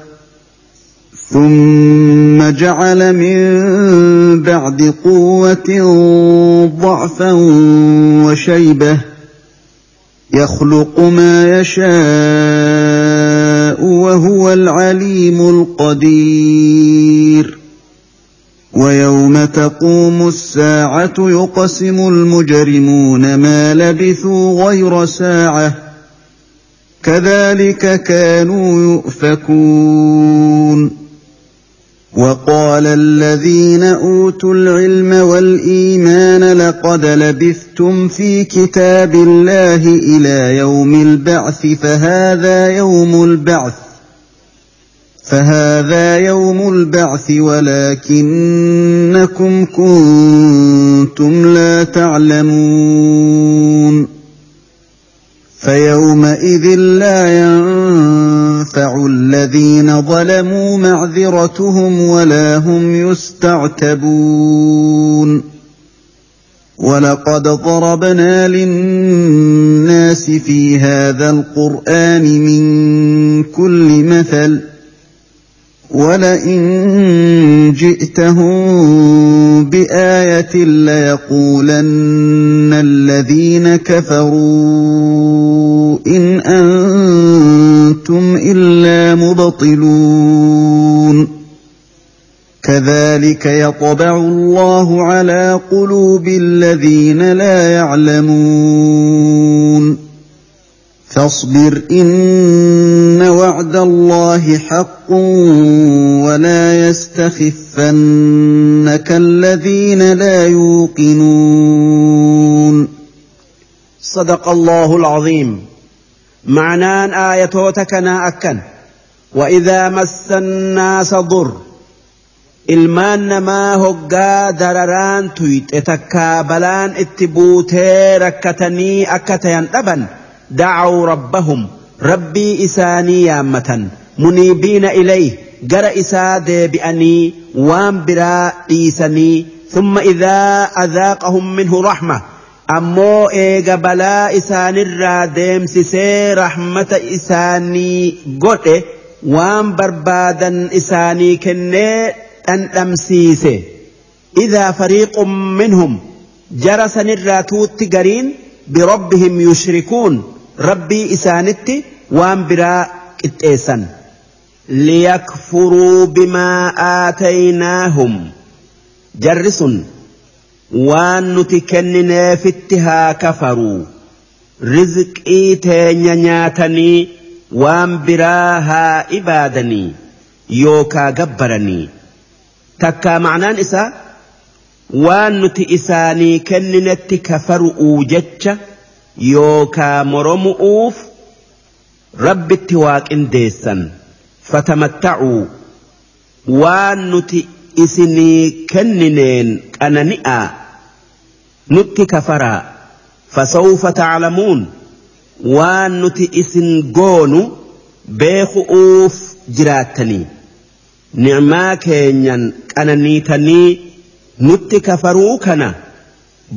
Speaker 2: ثم جعل من بعد قوة ضعفا وشيبة يخلق ما يشاء وهو العليم القدير. ويوم تقوم الساعة يقسم المجرمون ما لبثوا غير ساعة. كذلك كانوا يؤفكون. وقال الذين أوتوا العلم والإيمان لقد لبثتم في كتاب الله إلى يوم البعث فهذا يوم البعث فهذا يوم البعث ولكنكم كنتم لا تعلمون. فيومئذ لا ينفع الذين ظلموا معذرتهم ولا هم يستعتبون. ولقد ضربنا للناس في هذا القرآن من كل مثل ولئن جئتهم بآية ليقولن الذين كفروا إن أنتم إلا مبطلون. كذلك يطبع الله على قلوب الذين لا يعلمون. فاصبر إن وعد الله حق ولا يستخفنك الذين لا يوقنون.
Speaker 1: صدق الله العظيم. معنان ايتوتكنا أكن. وإذا مس الناس ضر. dararaan tuyxe takkaa balaan itti buutee rakkatanii akka tayan dhaban دعوا ربهم. ربي إساني يامة منيبين إليه. جر إساد بأني برا إيساني ثم إذا أذاقهم منه رحمة. ammoo eega balaa isaanirraa deemsisee rahmata isaanii godhe waan barbaadan isaanii kennee dhandhamsiise. Idaa fariiqun minhum jara sanirraa tuutti gariin birabbihim yushrikuun rabbii isaanitti waan biraa qixxeessan. Liyakfuruu bimaa aataynaahum. Jarri sun waan nuti kennineefitti haa kafaruu rizqii teenya nyaatanii waan biraa haa ibaadanii yookaa gabbaranii. Takkaa macnaan isaa waan nuti isaanii kenninetti kafaru'uu jecha yookaa moromu'uuf rabbitti waaqindeessan fatamatta'uu waan nuti isinii kennineen qanani'aa nutti kafaraa fasawfa taclamuun waan nuti isin goonu beeku'uuf jiraattanii nicmaa keenyan qananiitanii nutti kafaruu kana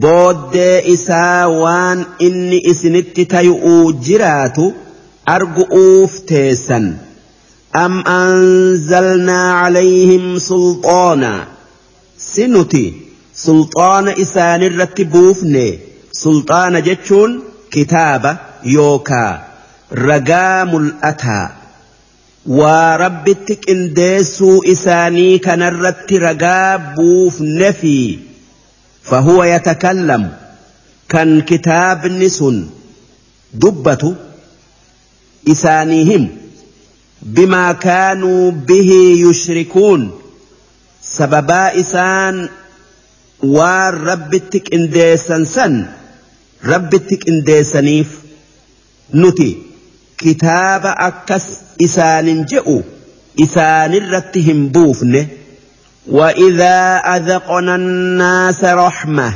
Speaker 1: booddee isaa waan inni isinitti tayu'uu jiraatu argu'uuf teessan am anzalnaa calayhim sulxaana si nuti سلطان إسان الرت بوفني. سلطان جتشون كتابة يوكا. رقام الأتى. وربتك إنديسو إساني كان الرت رقاب بوفني فهو يتكلم. كان كتاب نسون. دبة إسانيهم. بما كانوا به يشركون. سببا إسان إسان والربتك إنديسن سن ربتك إنديسنيف نتي كتاب أكس إسان جئوا إسان الرتهم بوفنه وإذا أذقنا الناس رحمة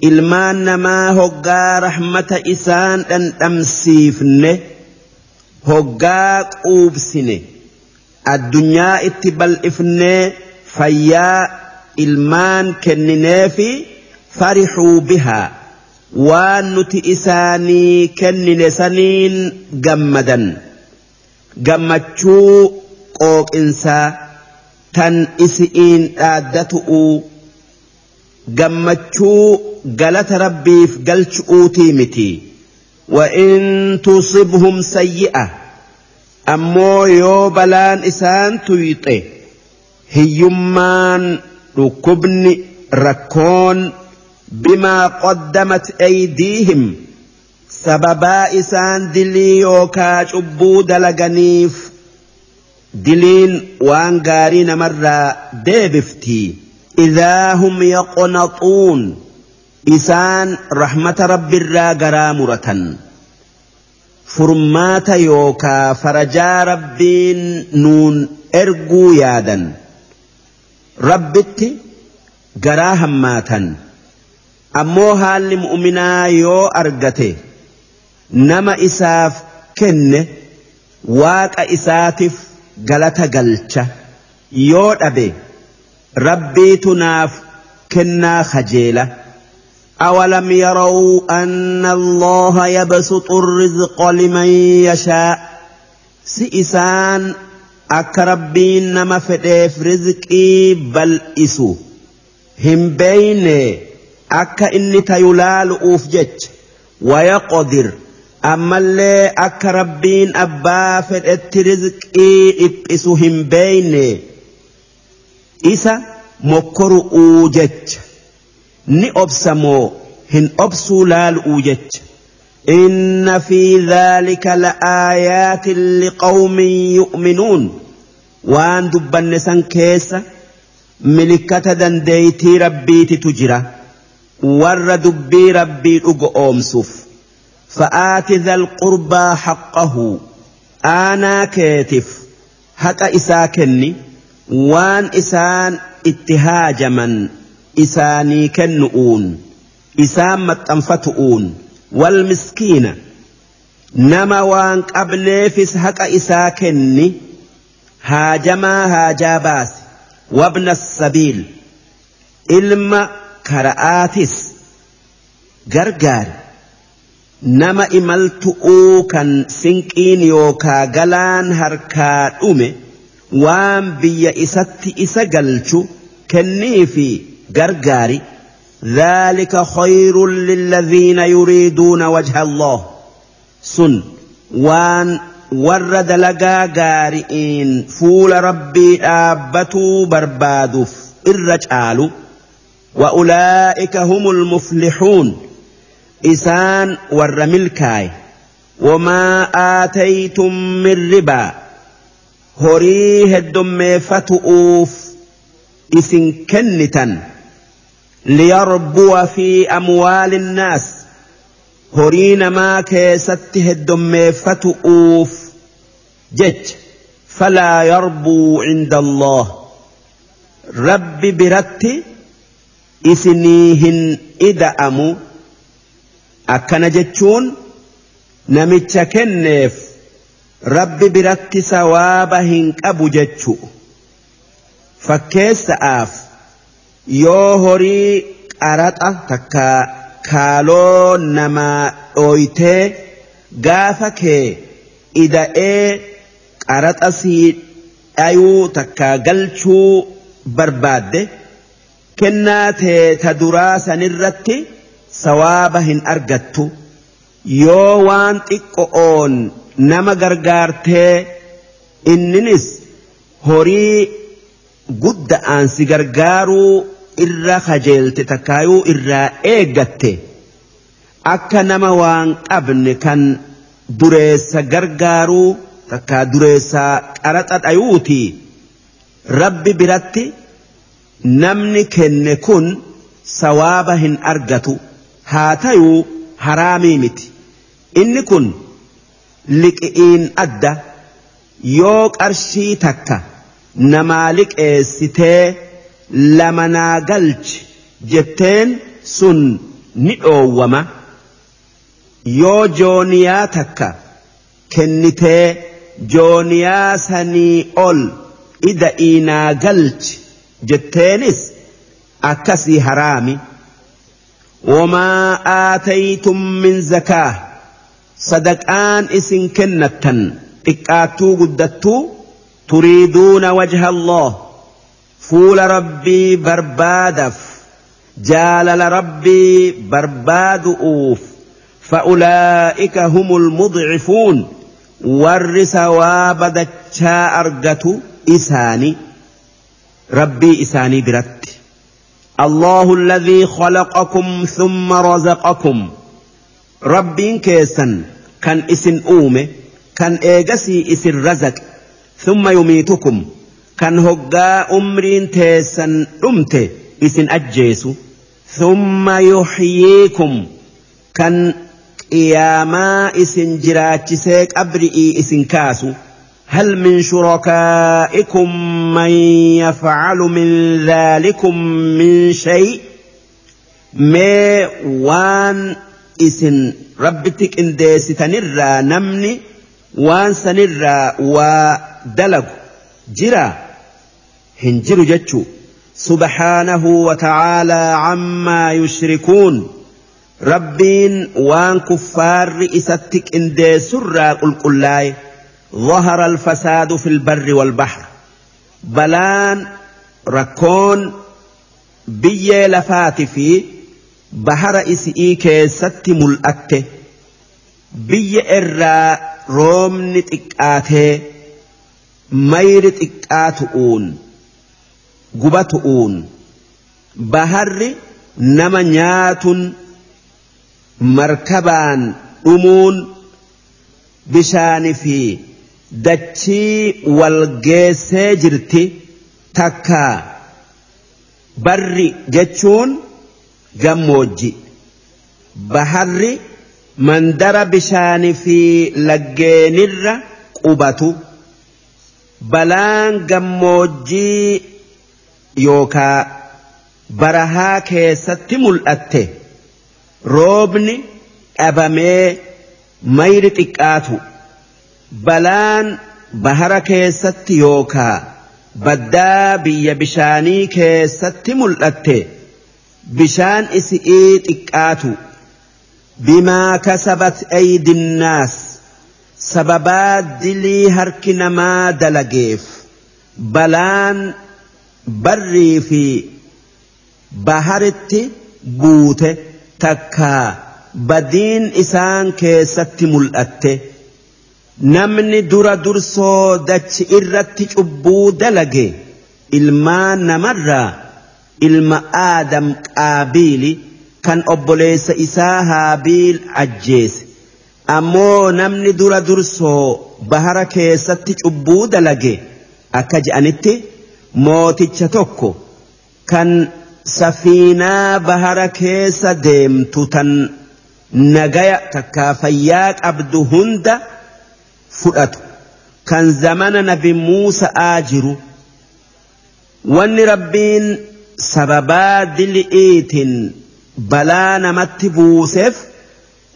Speaker 1: ilmaan namaa hoggaa rahmata isaan dhandhamsiifne hoggaa quubsine addunyaa itti bal'ifnee fayyaa ilmaan kennineefi farixuu bihaa waan nuti isaanii kennine saniin gammadan gammachuu qooqinsaa tan isi'iin dhaaddatu'uu gammachuu galata rabbiif galchu'uutii miti وإن تصبهم سيئة أمو يو بلان إسان تيطي هيمان ركبن ركون بما قدمت أيديهم. سببا إسان دلي يوكا شبو دلغنيف. دلين وان غارين مرة ديبفتي. إذا هم يقنطون. إسان رحمة رب الراغرا مرة فرمات يوكا فرجا ربين نون إرقو يادا ربتي غرا هماتا أمو هال مؤمنا يو أرغته نما إساف كن واك إساتف غلطة غلطة يو أبي ربيت ناف كنا خجيلة أولم يروا أن الله يبسط الرزق لمن يشاء سئسان akka rabbiin nama fedheef rizqii bal'isu. Hin beeyne. Akka inni tayu laalu'uuf jecha. Wayaqodir. Ammallee akka rabbiin abbaa fedhetti rizqii dhiphisu hin beeyne. Isa mokkoru'uu jecha. Ni obsamoo hin obsuu laalu'uu jecha. إن في ذلك لآيات لقوم يؤمنون وان دبن سن كيسة ملكة دنديتي ربي تجرى ور دبي ربي أومسف فآت ذا القربى حقه آنا كيتف حق إساكني waan isaan itti haajaman isaanii kennu'uun isaan والمسكين. نما وان قبل فيس حق إساكني هاجما هاجا باس وابن السبيل. إلما كرآتس gargaari nama imaltu'uu kan sinqiin yookaa galaan harkaa dhume waan biyya isatti isa galchu kennii fi gargaari ذلك خير للذين يريدون وجه الله. سن. وان ورد لقا قارئين فول ربي آبتوا بربادف الرجال وأولئك هم المفلحون. إسان ور ملكاي وما آتيتم من ربا. horii heddummeeffatu'uuf isin kennitan ليربو في أموال الناس. هرين ما كيسته الدم فتؤوف جج فلا يربو عند الله. رب برت إسنيهن إذا أمو أكن جتشون نمتشكنف رب برت سوابهن أبو جتشو فكيس آف. Yoo horii qaraxa takka kaaloo namaa dhooytee gaafa kee ida'ee qaraxa sii dhayuu takka galchuu barbaadde kennaa tee ta duraa sanirratti sawaaba hin argattu. Yoo waan xiqqo'oon nama gargaartee inninis horii gudda'aan si gargaaruu irra kajeelte takkaayuu irraa eeggatte akka nama waan qabne kan dureessa gargaaruu takkaa dureessa qaraxa dhayuuti. Rabbi biratti namni kenne kun sawaaba hin argatu. Haa tayuu haraamii miti. Inni kun liqi'iin adda yoo qarshii takka namaa liqeessitee lama naa galchi jetteen sun ni dhoowwama. Yoo jooniyaa takka kennitee jooniyaa sanii ol ida'ii naa galchi jetteenis akkasii haraami. Wamaa aataytum min zakaa sadaqaan isin kennattan xiqqaattuu guddattuu تريدون وجه الله. فول ربي بربادف. جالل ربي برباد أوف. فأولئك هم المضعفون. ور ثواب دچا أرجتو إساني. ربي إساني برت. الله الذي خلقكم ثم رزقكم. ربي كيسا كان إسن أومي كان إيجسي إسن رزق. ثم يميتكم. كان هقا أمرين تيسا أمته اسن أجيسو. ثم يحييكم. كان قياما إسن جراتشسيك أبرئي إسن كاسو. هل من شركائكم من يفعل من ذلكم من شيء؟ ما وان إسن ربتك إن ديستنرى نمني. وان سنرى ودلق جرا هنجر جتشو سبحانه وتعالى عما يشركون ربين وان كفار إستك ان دي سرى قل قلاي ظهر الفساد في البر والبحر بلان ركون بي لفات في بحر إسئي كيست ملأته بي إرى mayri xiqqaa tu'uun guba tu'uun baharri nama nyaatun markabaan dhumuun bishaanii fi dachii wal geessee jirti takka barri jechuun gammoojji baharri mandara bishaanii fi laggeenirra qubatu. Balaan gammoojjii yookaa barahaa keessatti mul'atte. Roobni dhabamee mayri xiqqaatu. balaan bahara keessatti yookaa baddaa biyya bishaanii keessatti mul'atte. Bishaan isi'ii xiqqaatu. Bimaa kasabat aydinnaas sababaa dilii harki namaa dalageef balaan barrii fi baharitti buute takkaa badiin isaan keessatti mul'atte. namni dura dursoo dachi irratti cubbuu dalage ilmaan namarraa ilma aadam qaabiili kan obboleessa isaa haabiil ajjeese ammoo namni dura dursoo bahara keessatti cubbuu dalage akka je'anitti mooticha tokko kan safiinaa bahara keessa deemtu tan nagaya takkaa fayyaa qabdu hunda. fudhatu kan zamana nabi Muusa'aa jiru wanni rabbiin sababaa dili'iitiin balaa namatti buuseef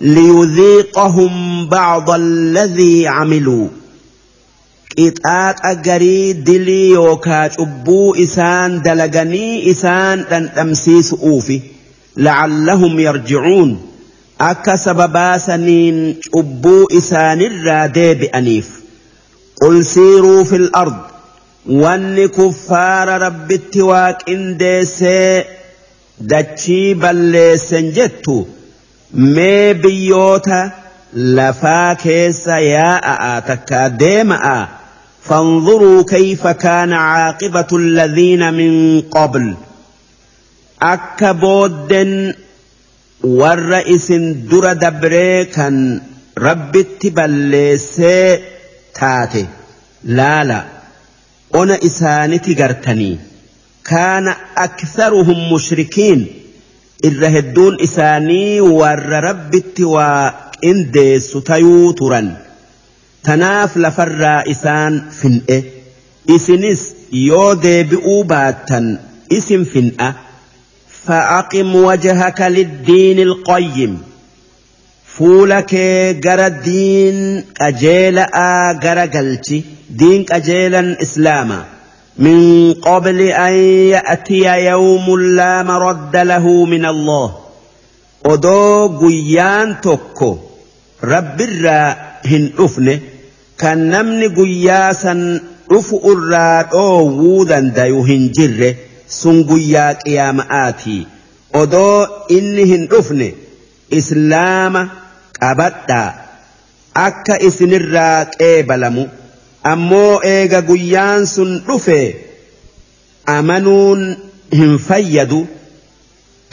Speaker 1: ليذيقهم بعض الذي عملوا. إتآت أجري دلي يوكاج أبو إسان دلقني إسان لن أمسيس أوفي. لعلهم يرجعون. أكا سببا سنين أبو إسان الرادي بأنيف. قل سيروا في الأرض. وان كفار رب التواك إن سي دتشي بل سنجتو. Mee biyyoota lafaa keessa yaa'a takkaa deema'a فانظروا كيف كان عاقبة الذين من قبل أكبودن warra isin dura dabree kan rabbitti balleessee taate laala ona isaaniti gartanii kaana aktharuhum mushrikiin irra hedduun isaanii warra rabbitti waa qindeessu tayuu turan. Tanaaf lafarraa isaan fin'e. Isinis yoo deebi'uu baattan isin fin'a. Fa'aqim wajhaka liddiini ilqayyim fuula kee gara diin qajeela'aa gara galchi. Diin qajeelan islaamaa من قبل أن يأتي يوم لا مرد له من الله odoo guyyaan tokko rabbirraa hin dhufne kan namni guyyaa san dhufu irraa dhoowwuu dandayu hin jirre sun guyyaa qiyaama'aati odoo inni hin dhufne islaama qabadhaa akka isinirraa qeebalamu ammoo eega guyyaan sun dhufe amanuun hin fayyadu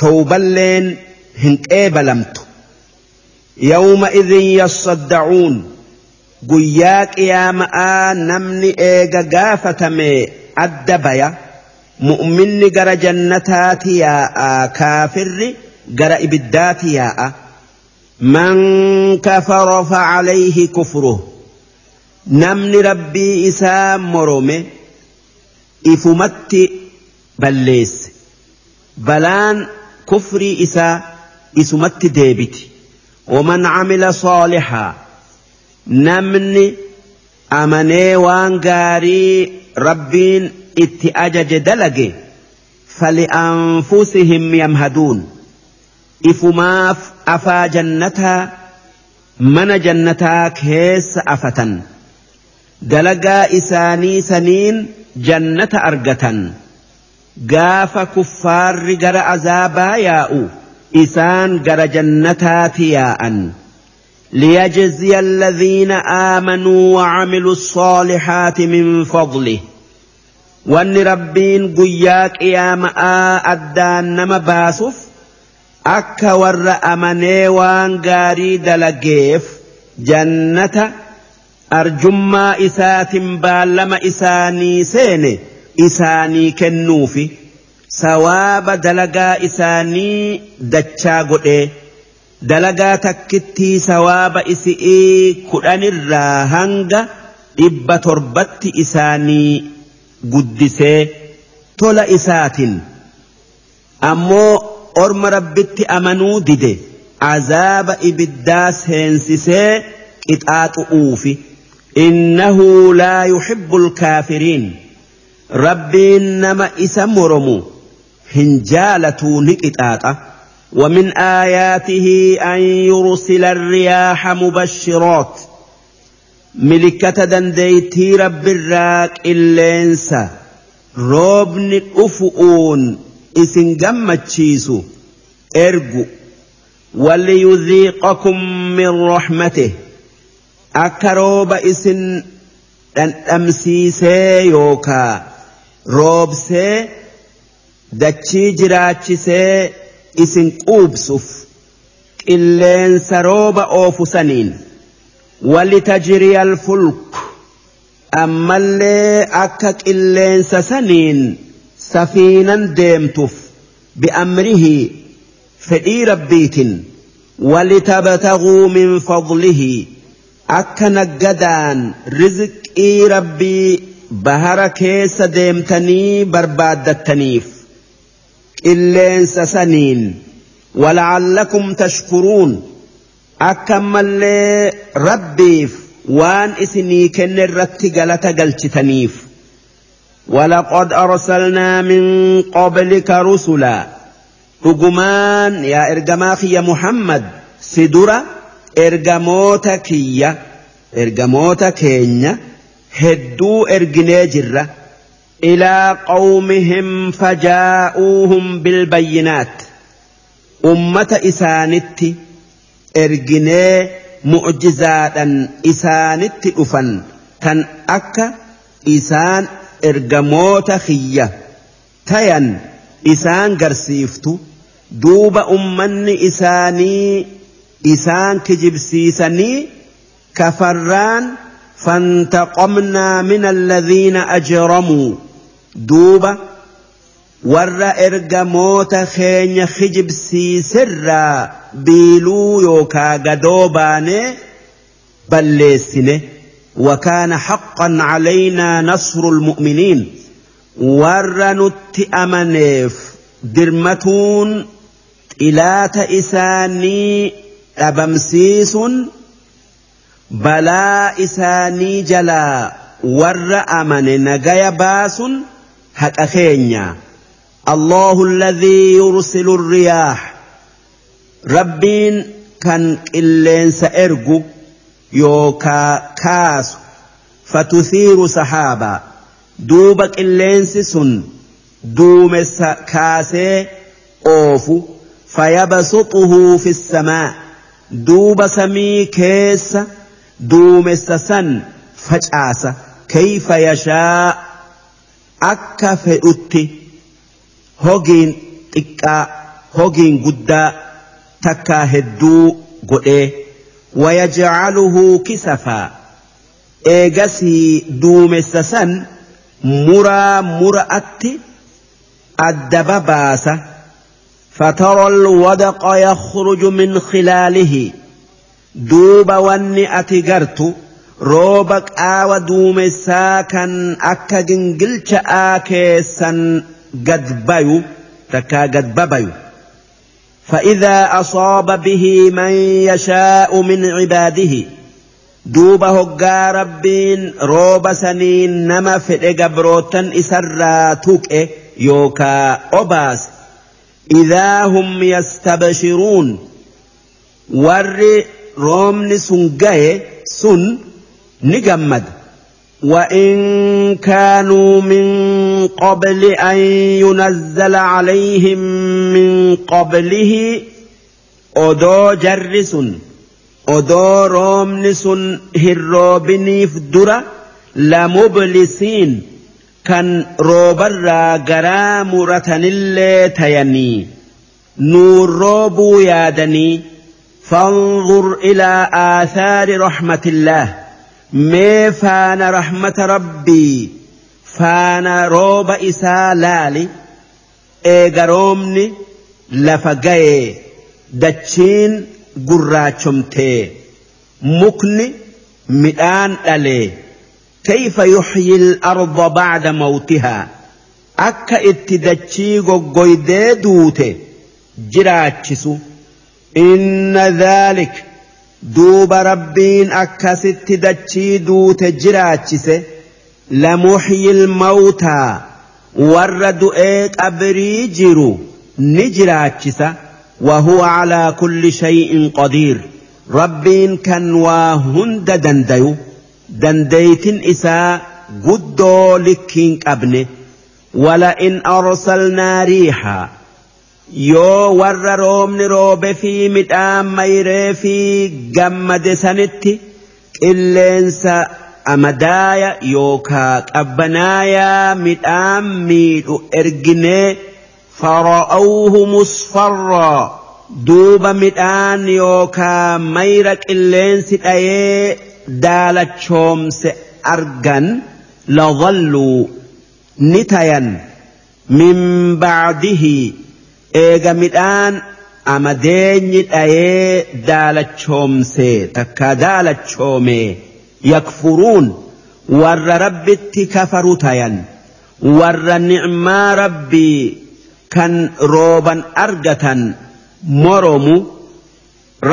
Speaker 1: towballeen hin qeebalamtu. Yawma idin yassadda'uun guyyaa qiyaama'aa namni eega gaafatame adda baya mu'minni gara jannataati yaa'a kaafirri gara ibiddaati yaa'a. Man kafara facalayhi kufruh namni rabbii isaa morome ifumatti balleesse. Balaan kufrii isaa isumatti deebiti. Waman camila saalixaa namni amanee waan gaarii rabbiin itti ajaje dalage fali'anfusihim yamhaduun. Ifumaaf afaa jannataa mana jannataa keessa afatan dalagaa isaanii saniin jannata argatan gaafa kuffaarri gara azaabaa yaa'u isaan gara jannataati yaa'an ليجزي الذين آمنوا وعملوا الصالحات من فضله وان ربين قياك يا ماء أدان نما باسف أكا ور أمني وان قاري دلقيف جنة arjummaa isaatiin baalama isaanii seene isaanii kennuufi sawaaba dalagaa isaanii dachaa godhee dalagaa takkittii sawaaba isii kudhanirraa hanga dhibba torbatti isaanii guddisee tola isaatiin ammoo orma rabbitti amanuu dide azaaba ibiddaa seensisee qixaaxu'uufi. Alkaafiriin rabbiin nama isa moromu hin jaalatuu ni qixaaxa ومن آياته أن يرسل الرياح مبشرات. ملكة دنديتي رب الراك إلينسا. روبن أفؤون إسن جمتشيسو إرجو. وليذيقكم من رحمته. akka rooba isin dhandhamsiisee yookaa roobsee dachii jiraachisee isin quubsuuf qilleensa rooba oofu saniin walitajriya alfulku ammallee akka qilleensa saniin safiinan deemtuuf bi'amrihi fedhii rabbiitin walitabtaguu min fadlihi. Akka naggadaan rizqii rabbii bahara keessa deemtanii barbaaddattaniif qilleensa saniin wala'allakum tashkuruun akka ammallee rabbiif waan isinii kenne irratti galata galchitaniif ولقد أرسلنا من قبلك رسلا رجمان يا إرجماخ يا محمد سدرة ergamoota kiyya ergamoota keenya hedduu erginee jirra. Ilaa qawmihim fajaa'uuhum bilbayyinaat ummata isaanitti erginee mu'jizaadhan isaanitti dhufan kan akka isaan ergamoota kiyya tayan isaan garsiiftu duuba ummanni isaanii إسان كجب سيسني كفران فانتقمنا من الذين أجرموا دوبا ور إرق موت خين خجب سيسر بيلو يوكا قدوباني بلسني وكان حقا علينا نصر المؤمنين ور نت أمنيف درمتون إلا تئساني أبمسيس بلا إساني جلا ور أمن نجايا باس حق أخينيا. الله الذي يرسل الرياح. ربين كان إلين سأرجو يوكا كاس فتثير سحابا. دوبك إلين سن دوم كاسي أوفو. فيبسطه في السماء. duuba samii keessa duumessa san facaasa kayfa yashaa akka fedhutti hogiin xiqqaa hogiin guddaa takkaa hedduu godhee wayajcaluhu kisafaa eegasii duumessa san muraa mura'atti addaba baasa فترى الودق يخرج من خلاله. دوب وني أتجرت روبك آوى دومسا كان أكا جنجلش آكيسا قد بيو تكا قد ببيو. فإذا أصاب به من يشاء من عباده دوب هقا ربين روب سنين نما في قبروتا إسرا توك يوكا أباس إذا هم يستبشرون. ور رومن سنجاي سن نجمد. وإن كانوا من قبل أن ينزل عليهم من قبله أدو جرس أدو رومنس هروبني فدرة لمبلسين. روبرا غرا مرتن اللي تيني نور روبو يادني فانظر إلى آثار رحمة الله mee faana rahmata rabbii faana rooba isaa laali eega roobni lafa ga'ee dachiin gurraachomtee mukni yuxyi al-arda ba'da mawtihaa akka itti dachii goggoydee duute jiraachisu inna dhaalika duuba rabbiin akkasitti dachii duute jiraachise lamuxyil mawtaa warra du'ee qabrii jiru وهو على كل شيء قدير ربين كان وهند دنديو dandeeytin isaa guddoo likkiin qabne wala in arsalnaa riihaa yoo warra roobni roobe fi midhaan mayree fi gammade sanitti qilleensa amadaaya yookaa qabbanaayaa midhaan miidhu erginee fara'awhu musfarraa duuba midhaan yookaa mayra qilleensi dhayee daalachoomse argan ladhalluu ni tayan min bacdihi eega midhaan amadeenyi dhayee daalachoomse takka daalachoome yakfuruun warra rabbitti kafaru tayan warra nicmaa rabbii kan rooban argatan moromu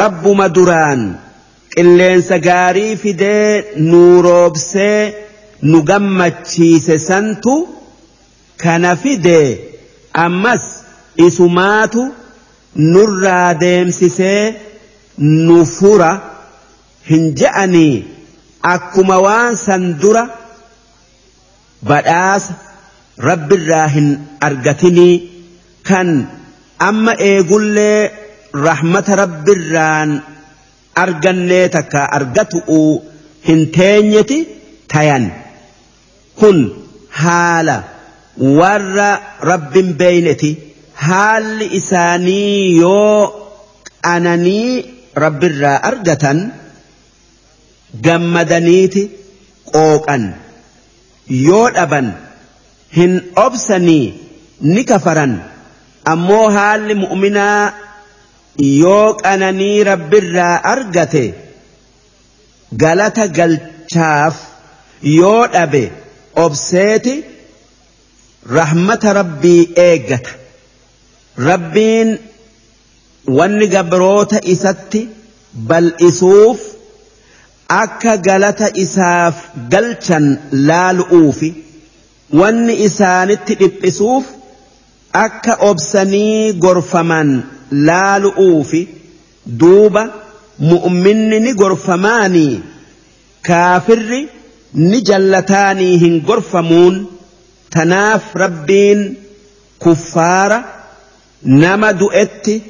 Speaker 1: rabbuma duraan qilleensa gaarii fidee nuu roobsee nu gammachiise santu kana fidee ammas isumaatu nurraa deemsisee nu fura hin je'anii akkuma waan san dura badhaasa rabbirraa hin argatinii kan amma eegullee rahmata rabbirraan argannee takka argatu'u hin teenyeti tayan. Kun haala warra rabbin beeyneti haalli isaanii yoo qananii rabbirraa argatan gammadaniiti qooqan. Yoo dhaban hin obsanii ni kafaran. Ammoo haalli mu'minaa yoo qananii rabbirraa argate galata galchaaf yoo dhabe obseeti rahmata rabbii eeggata. Rabbiin wanni gabroota isatti bal'isuuf akka galata isaaf galchan laalu'uufi wanni isaanitti dhiphisuuf akka obsanii gorfaman laalu'uufi duuba mu'minni ni gorfamaanii kaafirri ni jallataanii hin gorfamuun tanaaf rabbiin kuffaara nama du'etti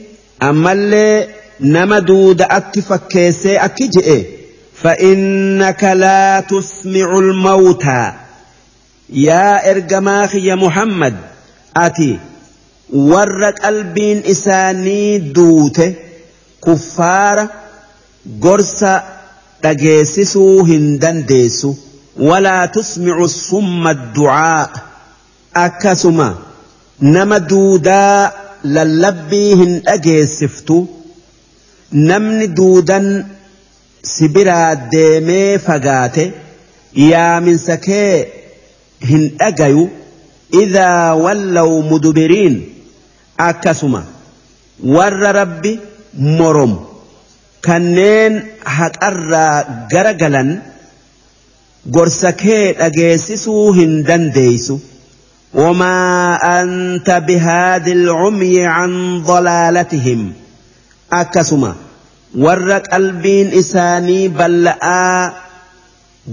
Speaker 1: ammallee nama duuda'atti fakkeessee akki je'e فإنك لا تسمع الموتى يا إرجماخ يا محمد أتي ور قلبين إساني دوته كفار قرص تجيسسو هندن ديسو ولا تسمع الصم الدعاء أكسما نما دودا للبيهن أجيسفتو نمني دودا sibiraa deemee fagaate yaaminsa kee hin dhagayu. Idaa wallaw mudubiriin. akkasuma warra rabbi moromu kanneen haqarraa gara galan gorsa kee dhageessisuu hin dandeeysu وما أنت بهاد العمي عن ضلالتهم أكسما warra qalbiin isaanii balla'aa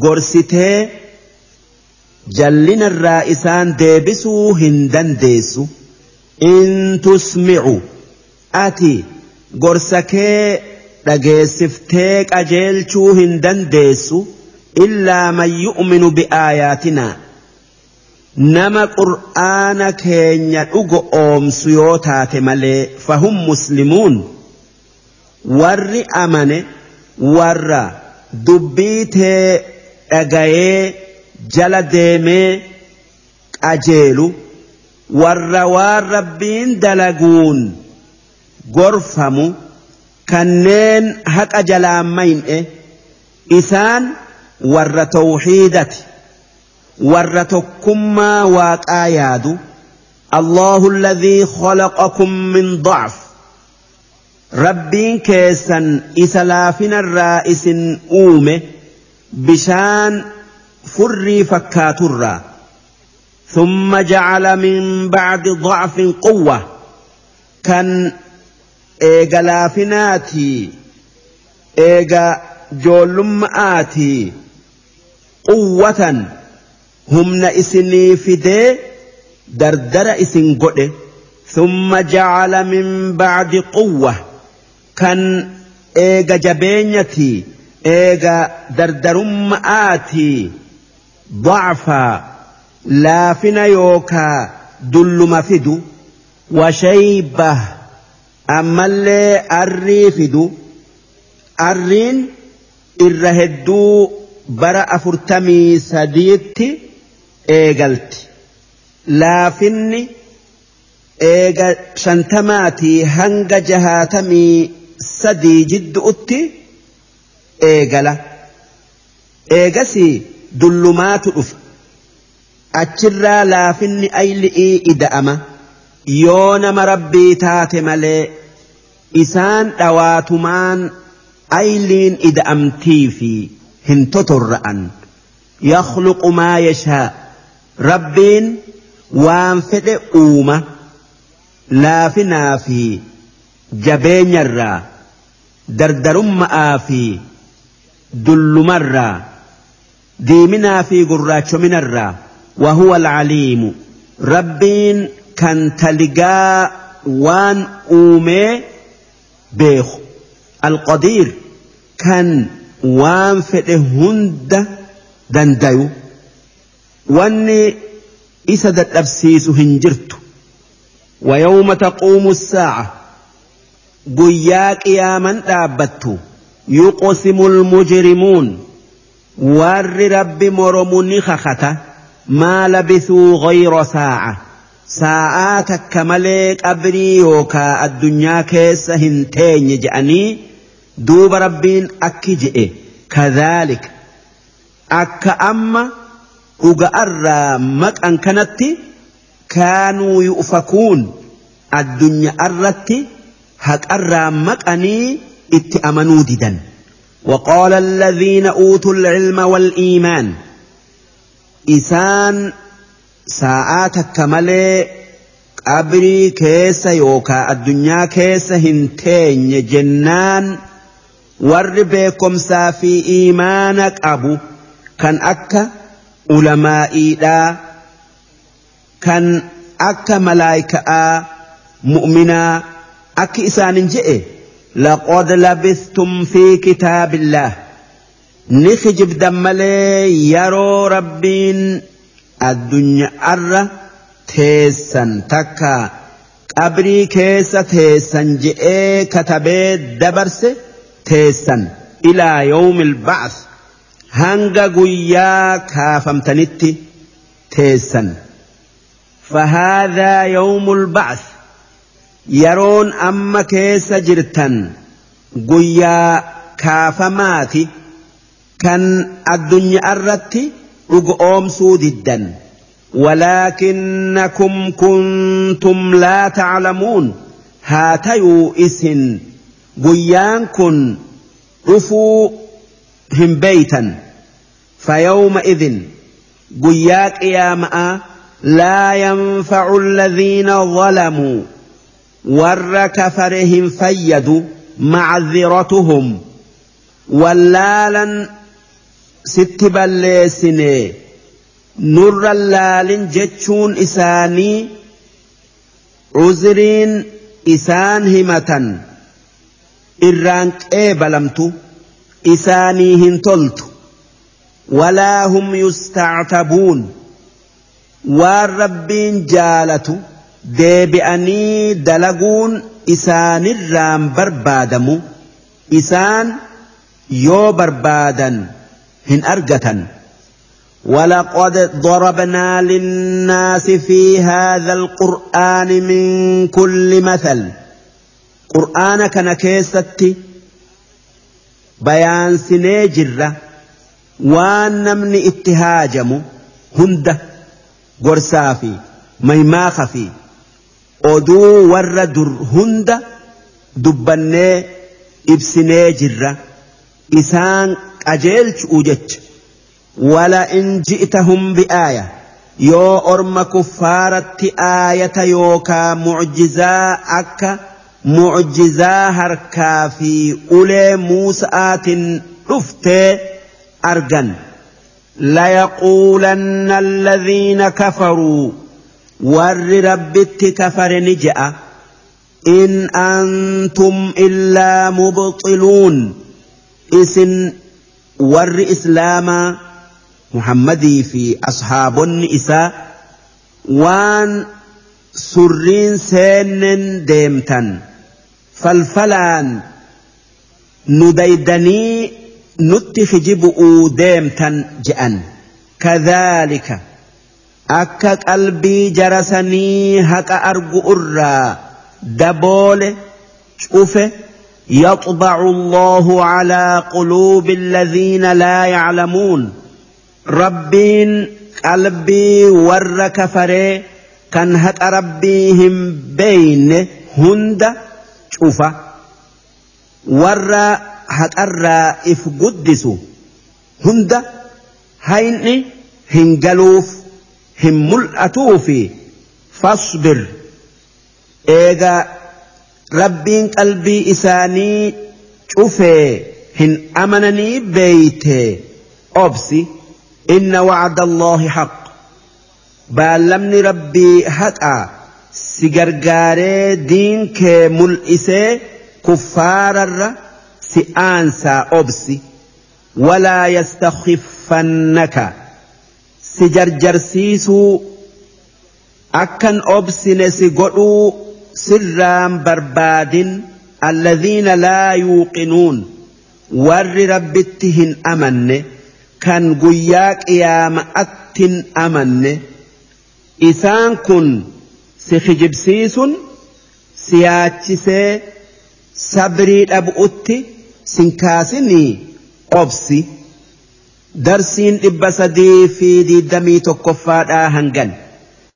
Speaker 1: gorsitee jallinarraa isaan deebisuu hin dandeessu in tusmicu ati gorsa kee dhageessiftee qajeelchuu hin dandeessu illaa man yu'minu biaayaatinaa nama qur'aana keenya dhugo oomsu yoo taate malee fahum muslimuun. Warri amane warra dubbii tee dhagayee jala deemee qajeelu warra waan rabbiin dalaguun gorfamu kanneen haqa jalaan mayne isaan warra tawxiidati warra tokkummaa waaqaa yaadu الله الذي خلقكم من ضعف rabbiin keessan isa laafinarraa isin uume bishaan furrii fakkaaturraa ثم جعل من بعد ضعف قوة كان إيجا لافناتي إيجا جولمآتي قوة هم إسني فدي دردر إسن قد ثم جعل من بعد قوة kan eega jabeenyati eega dardarummaati ضعفا laafina yookaa dulluma fidu washayba ammallee arrii fidu arriin irra hedduu bara afurtamii sadiitti eegalti laafinni eega shantamaatii hanga jahaatamii sadii jidduutti eegala eegasii dullumaatu dhufa achirraa laafinni ayli'ii ida'ama yoo nama rabbii taate malee isaan dhawaatumaan ayliin ida'amtii fi hin totorra'an yakhluqu maa yashaa rabbiin waan fedhe uuma laafinaa fi jabeenyarraa dardarummaa fi dullumarraa diiminaa fi gurraachominarraa وهو العليم. ربين كان تلقى وان أومي بيخ. القدير كان وان فئهند دنديو. واني إسد الأبسيس هنجرت ويوم تقوم الساعة. guyyaa qiyaaman dhaabbattu yuqsimul mujrimuun warri rabbi moromu ni kakata ما لبثوا غير ساعة. ساعات كملك أبري يوكا الدنيا كيس هنتين يجأني دوب ربين أكي أكجئ كذلك. أك أما أغأر مك أن كانت كانوا يؤفكون. الدنيا أرت هك أرى مك أني اتأمنوا ددا وقال الذين أوتوا العلم والإيمان. isaan sa'aa takka malee qabrii keessa yookaa addunyaa keessa hin teenye jennaan warri beekomsaa fi imaana qabu kan akka ulamaa'iidhaa kan akka malaayika'aa mu'minaa akki isaanin je'e laqod labistum fi kitaabillaah. ni kijibdan malee yeroo rabbiin addunyaarra teessan takka qabrii keessa teessan je'ee katabee dabarse teessan ilaa yawmil ba'as hanga guyyaa kaafamtanitti teessan فهذا يوم البعث يرون أما كيس جرتن قيا كان الدنيا أردت أقوم سوددا ولكنكم كنتم لا تعلمون هاتيو إسن قيان كن رفوا هم بيتا فيومئذ قياك يا ماء لا ينفع الذين ظلموا ور كفرهم فيدوا معذرتهم sitti balleessine nurra laalin jechuun isaanii uziriin isaan himatan irraanqee balamtu isaanii hin toltu. Walaa hum yustactabuun waan rabbiin jaalatu deebi'anii dalaguun isaanirraan barbaadamu isaan yoo barbaadan hin argatan ولقد ضربنا للناس في هذا القرآن من كل مثل. قرآن كان كيستي. بيان سنيجر وان نمن اتهاجم. fi maymaakaa fi oduu warra dur hunda dubbannee jirra isaan qajeelchuu jecha. Wala in ji'tahum bi'aaya. Yoo orma kuffaaratti aayata yookaa mucjizaa akka mucjizaa harkaa fi ulee muusa'aatiin dhuftee argan. Layaquulanna alladhiina kafaruu. Warri rabbitti kafare ni je'a. In antum illaa mubxiluun. مبطلون إسن ور إسلاما محمدي في أصحاب النساء وان سرين سين ديمتا فالفلان نديدني nutti hijibu'uu deemtan je'an kadhaalika akka qalbii jarasanii haqa argu irraa daboole cufe يطبع الله على قلوب الذين لا يعلمون. ربين قلبي ور كفري كان هك ربيهم بين هند شوفا. ور if guddisu hunda hayni hin galuuf hin mul'atuufi fasbir eega cufee hin amananii beeyte obsi inna wacda allaahi haq baallamni rabbii haqaa si gargaaree diin kee mul'isee kuffaararra si aansaa obsi walaa yastakhifannaka si jarjarsiisuu akkan obsine si godhuu sirraan barbaadin alladhiina laa yuuqinuun. Warri rabbitti hin amanne kan guyyaa qiyaama'attin amanne. Isaan kun si kijibsiisun siyaachisee sabrii dhabu'utti sinkaasinii qobsi. Darsiin dhibba sadii fi diidamii tokkoffaadhaa hangan.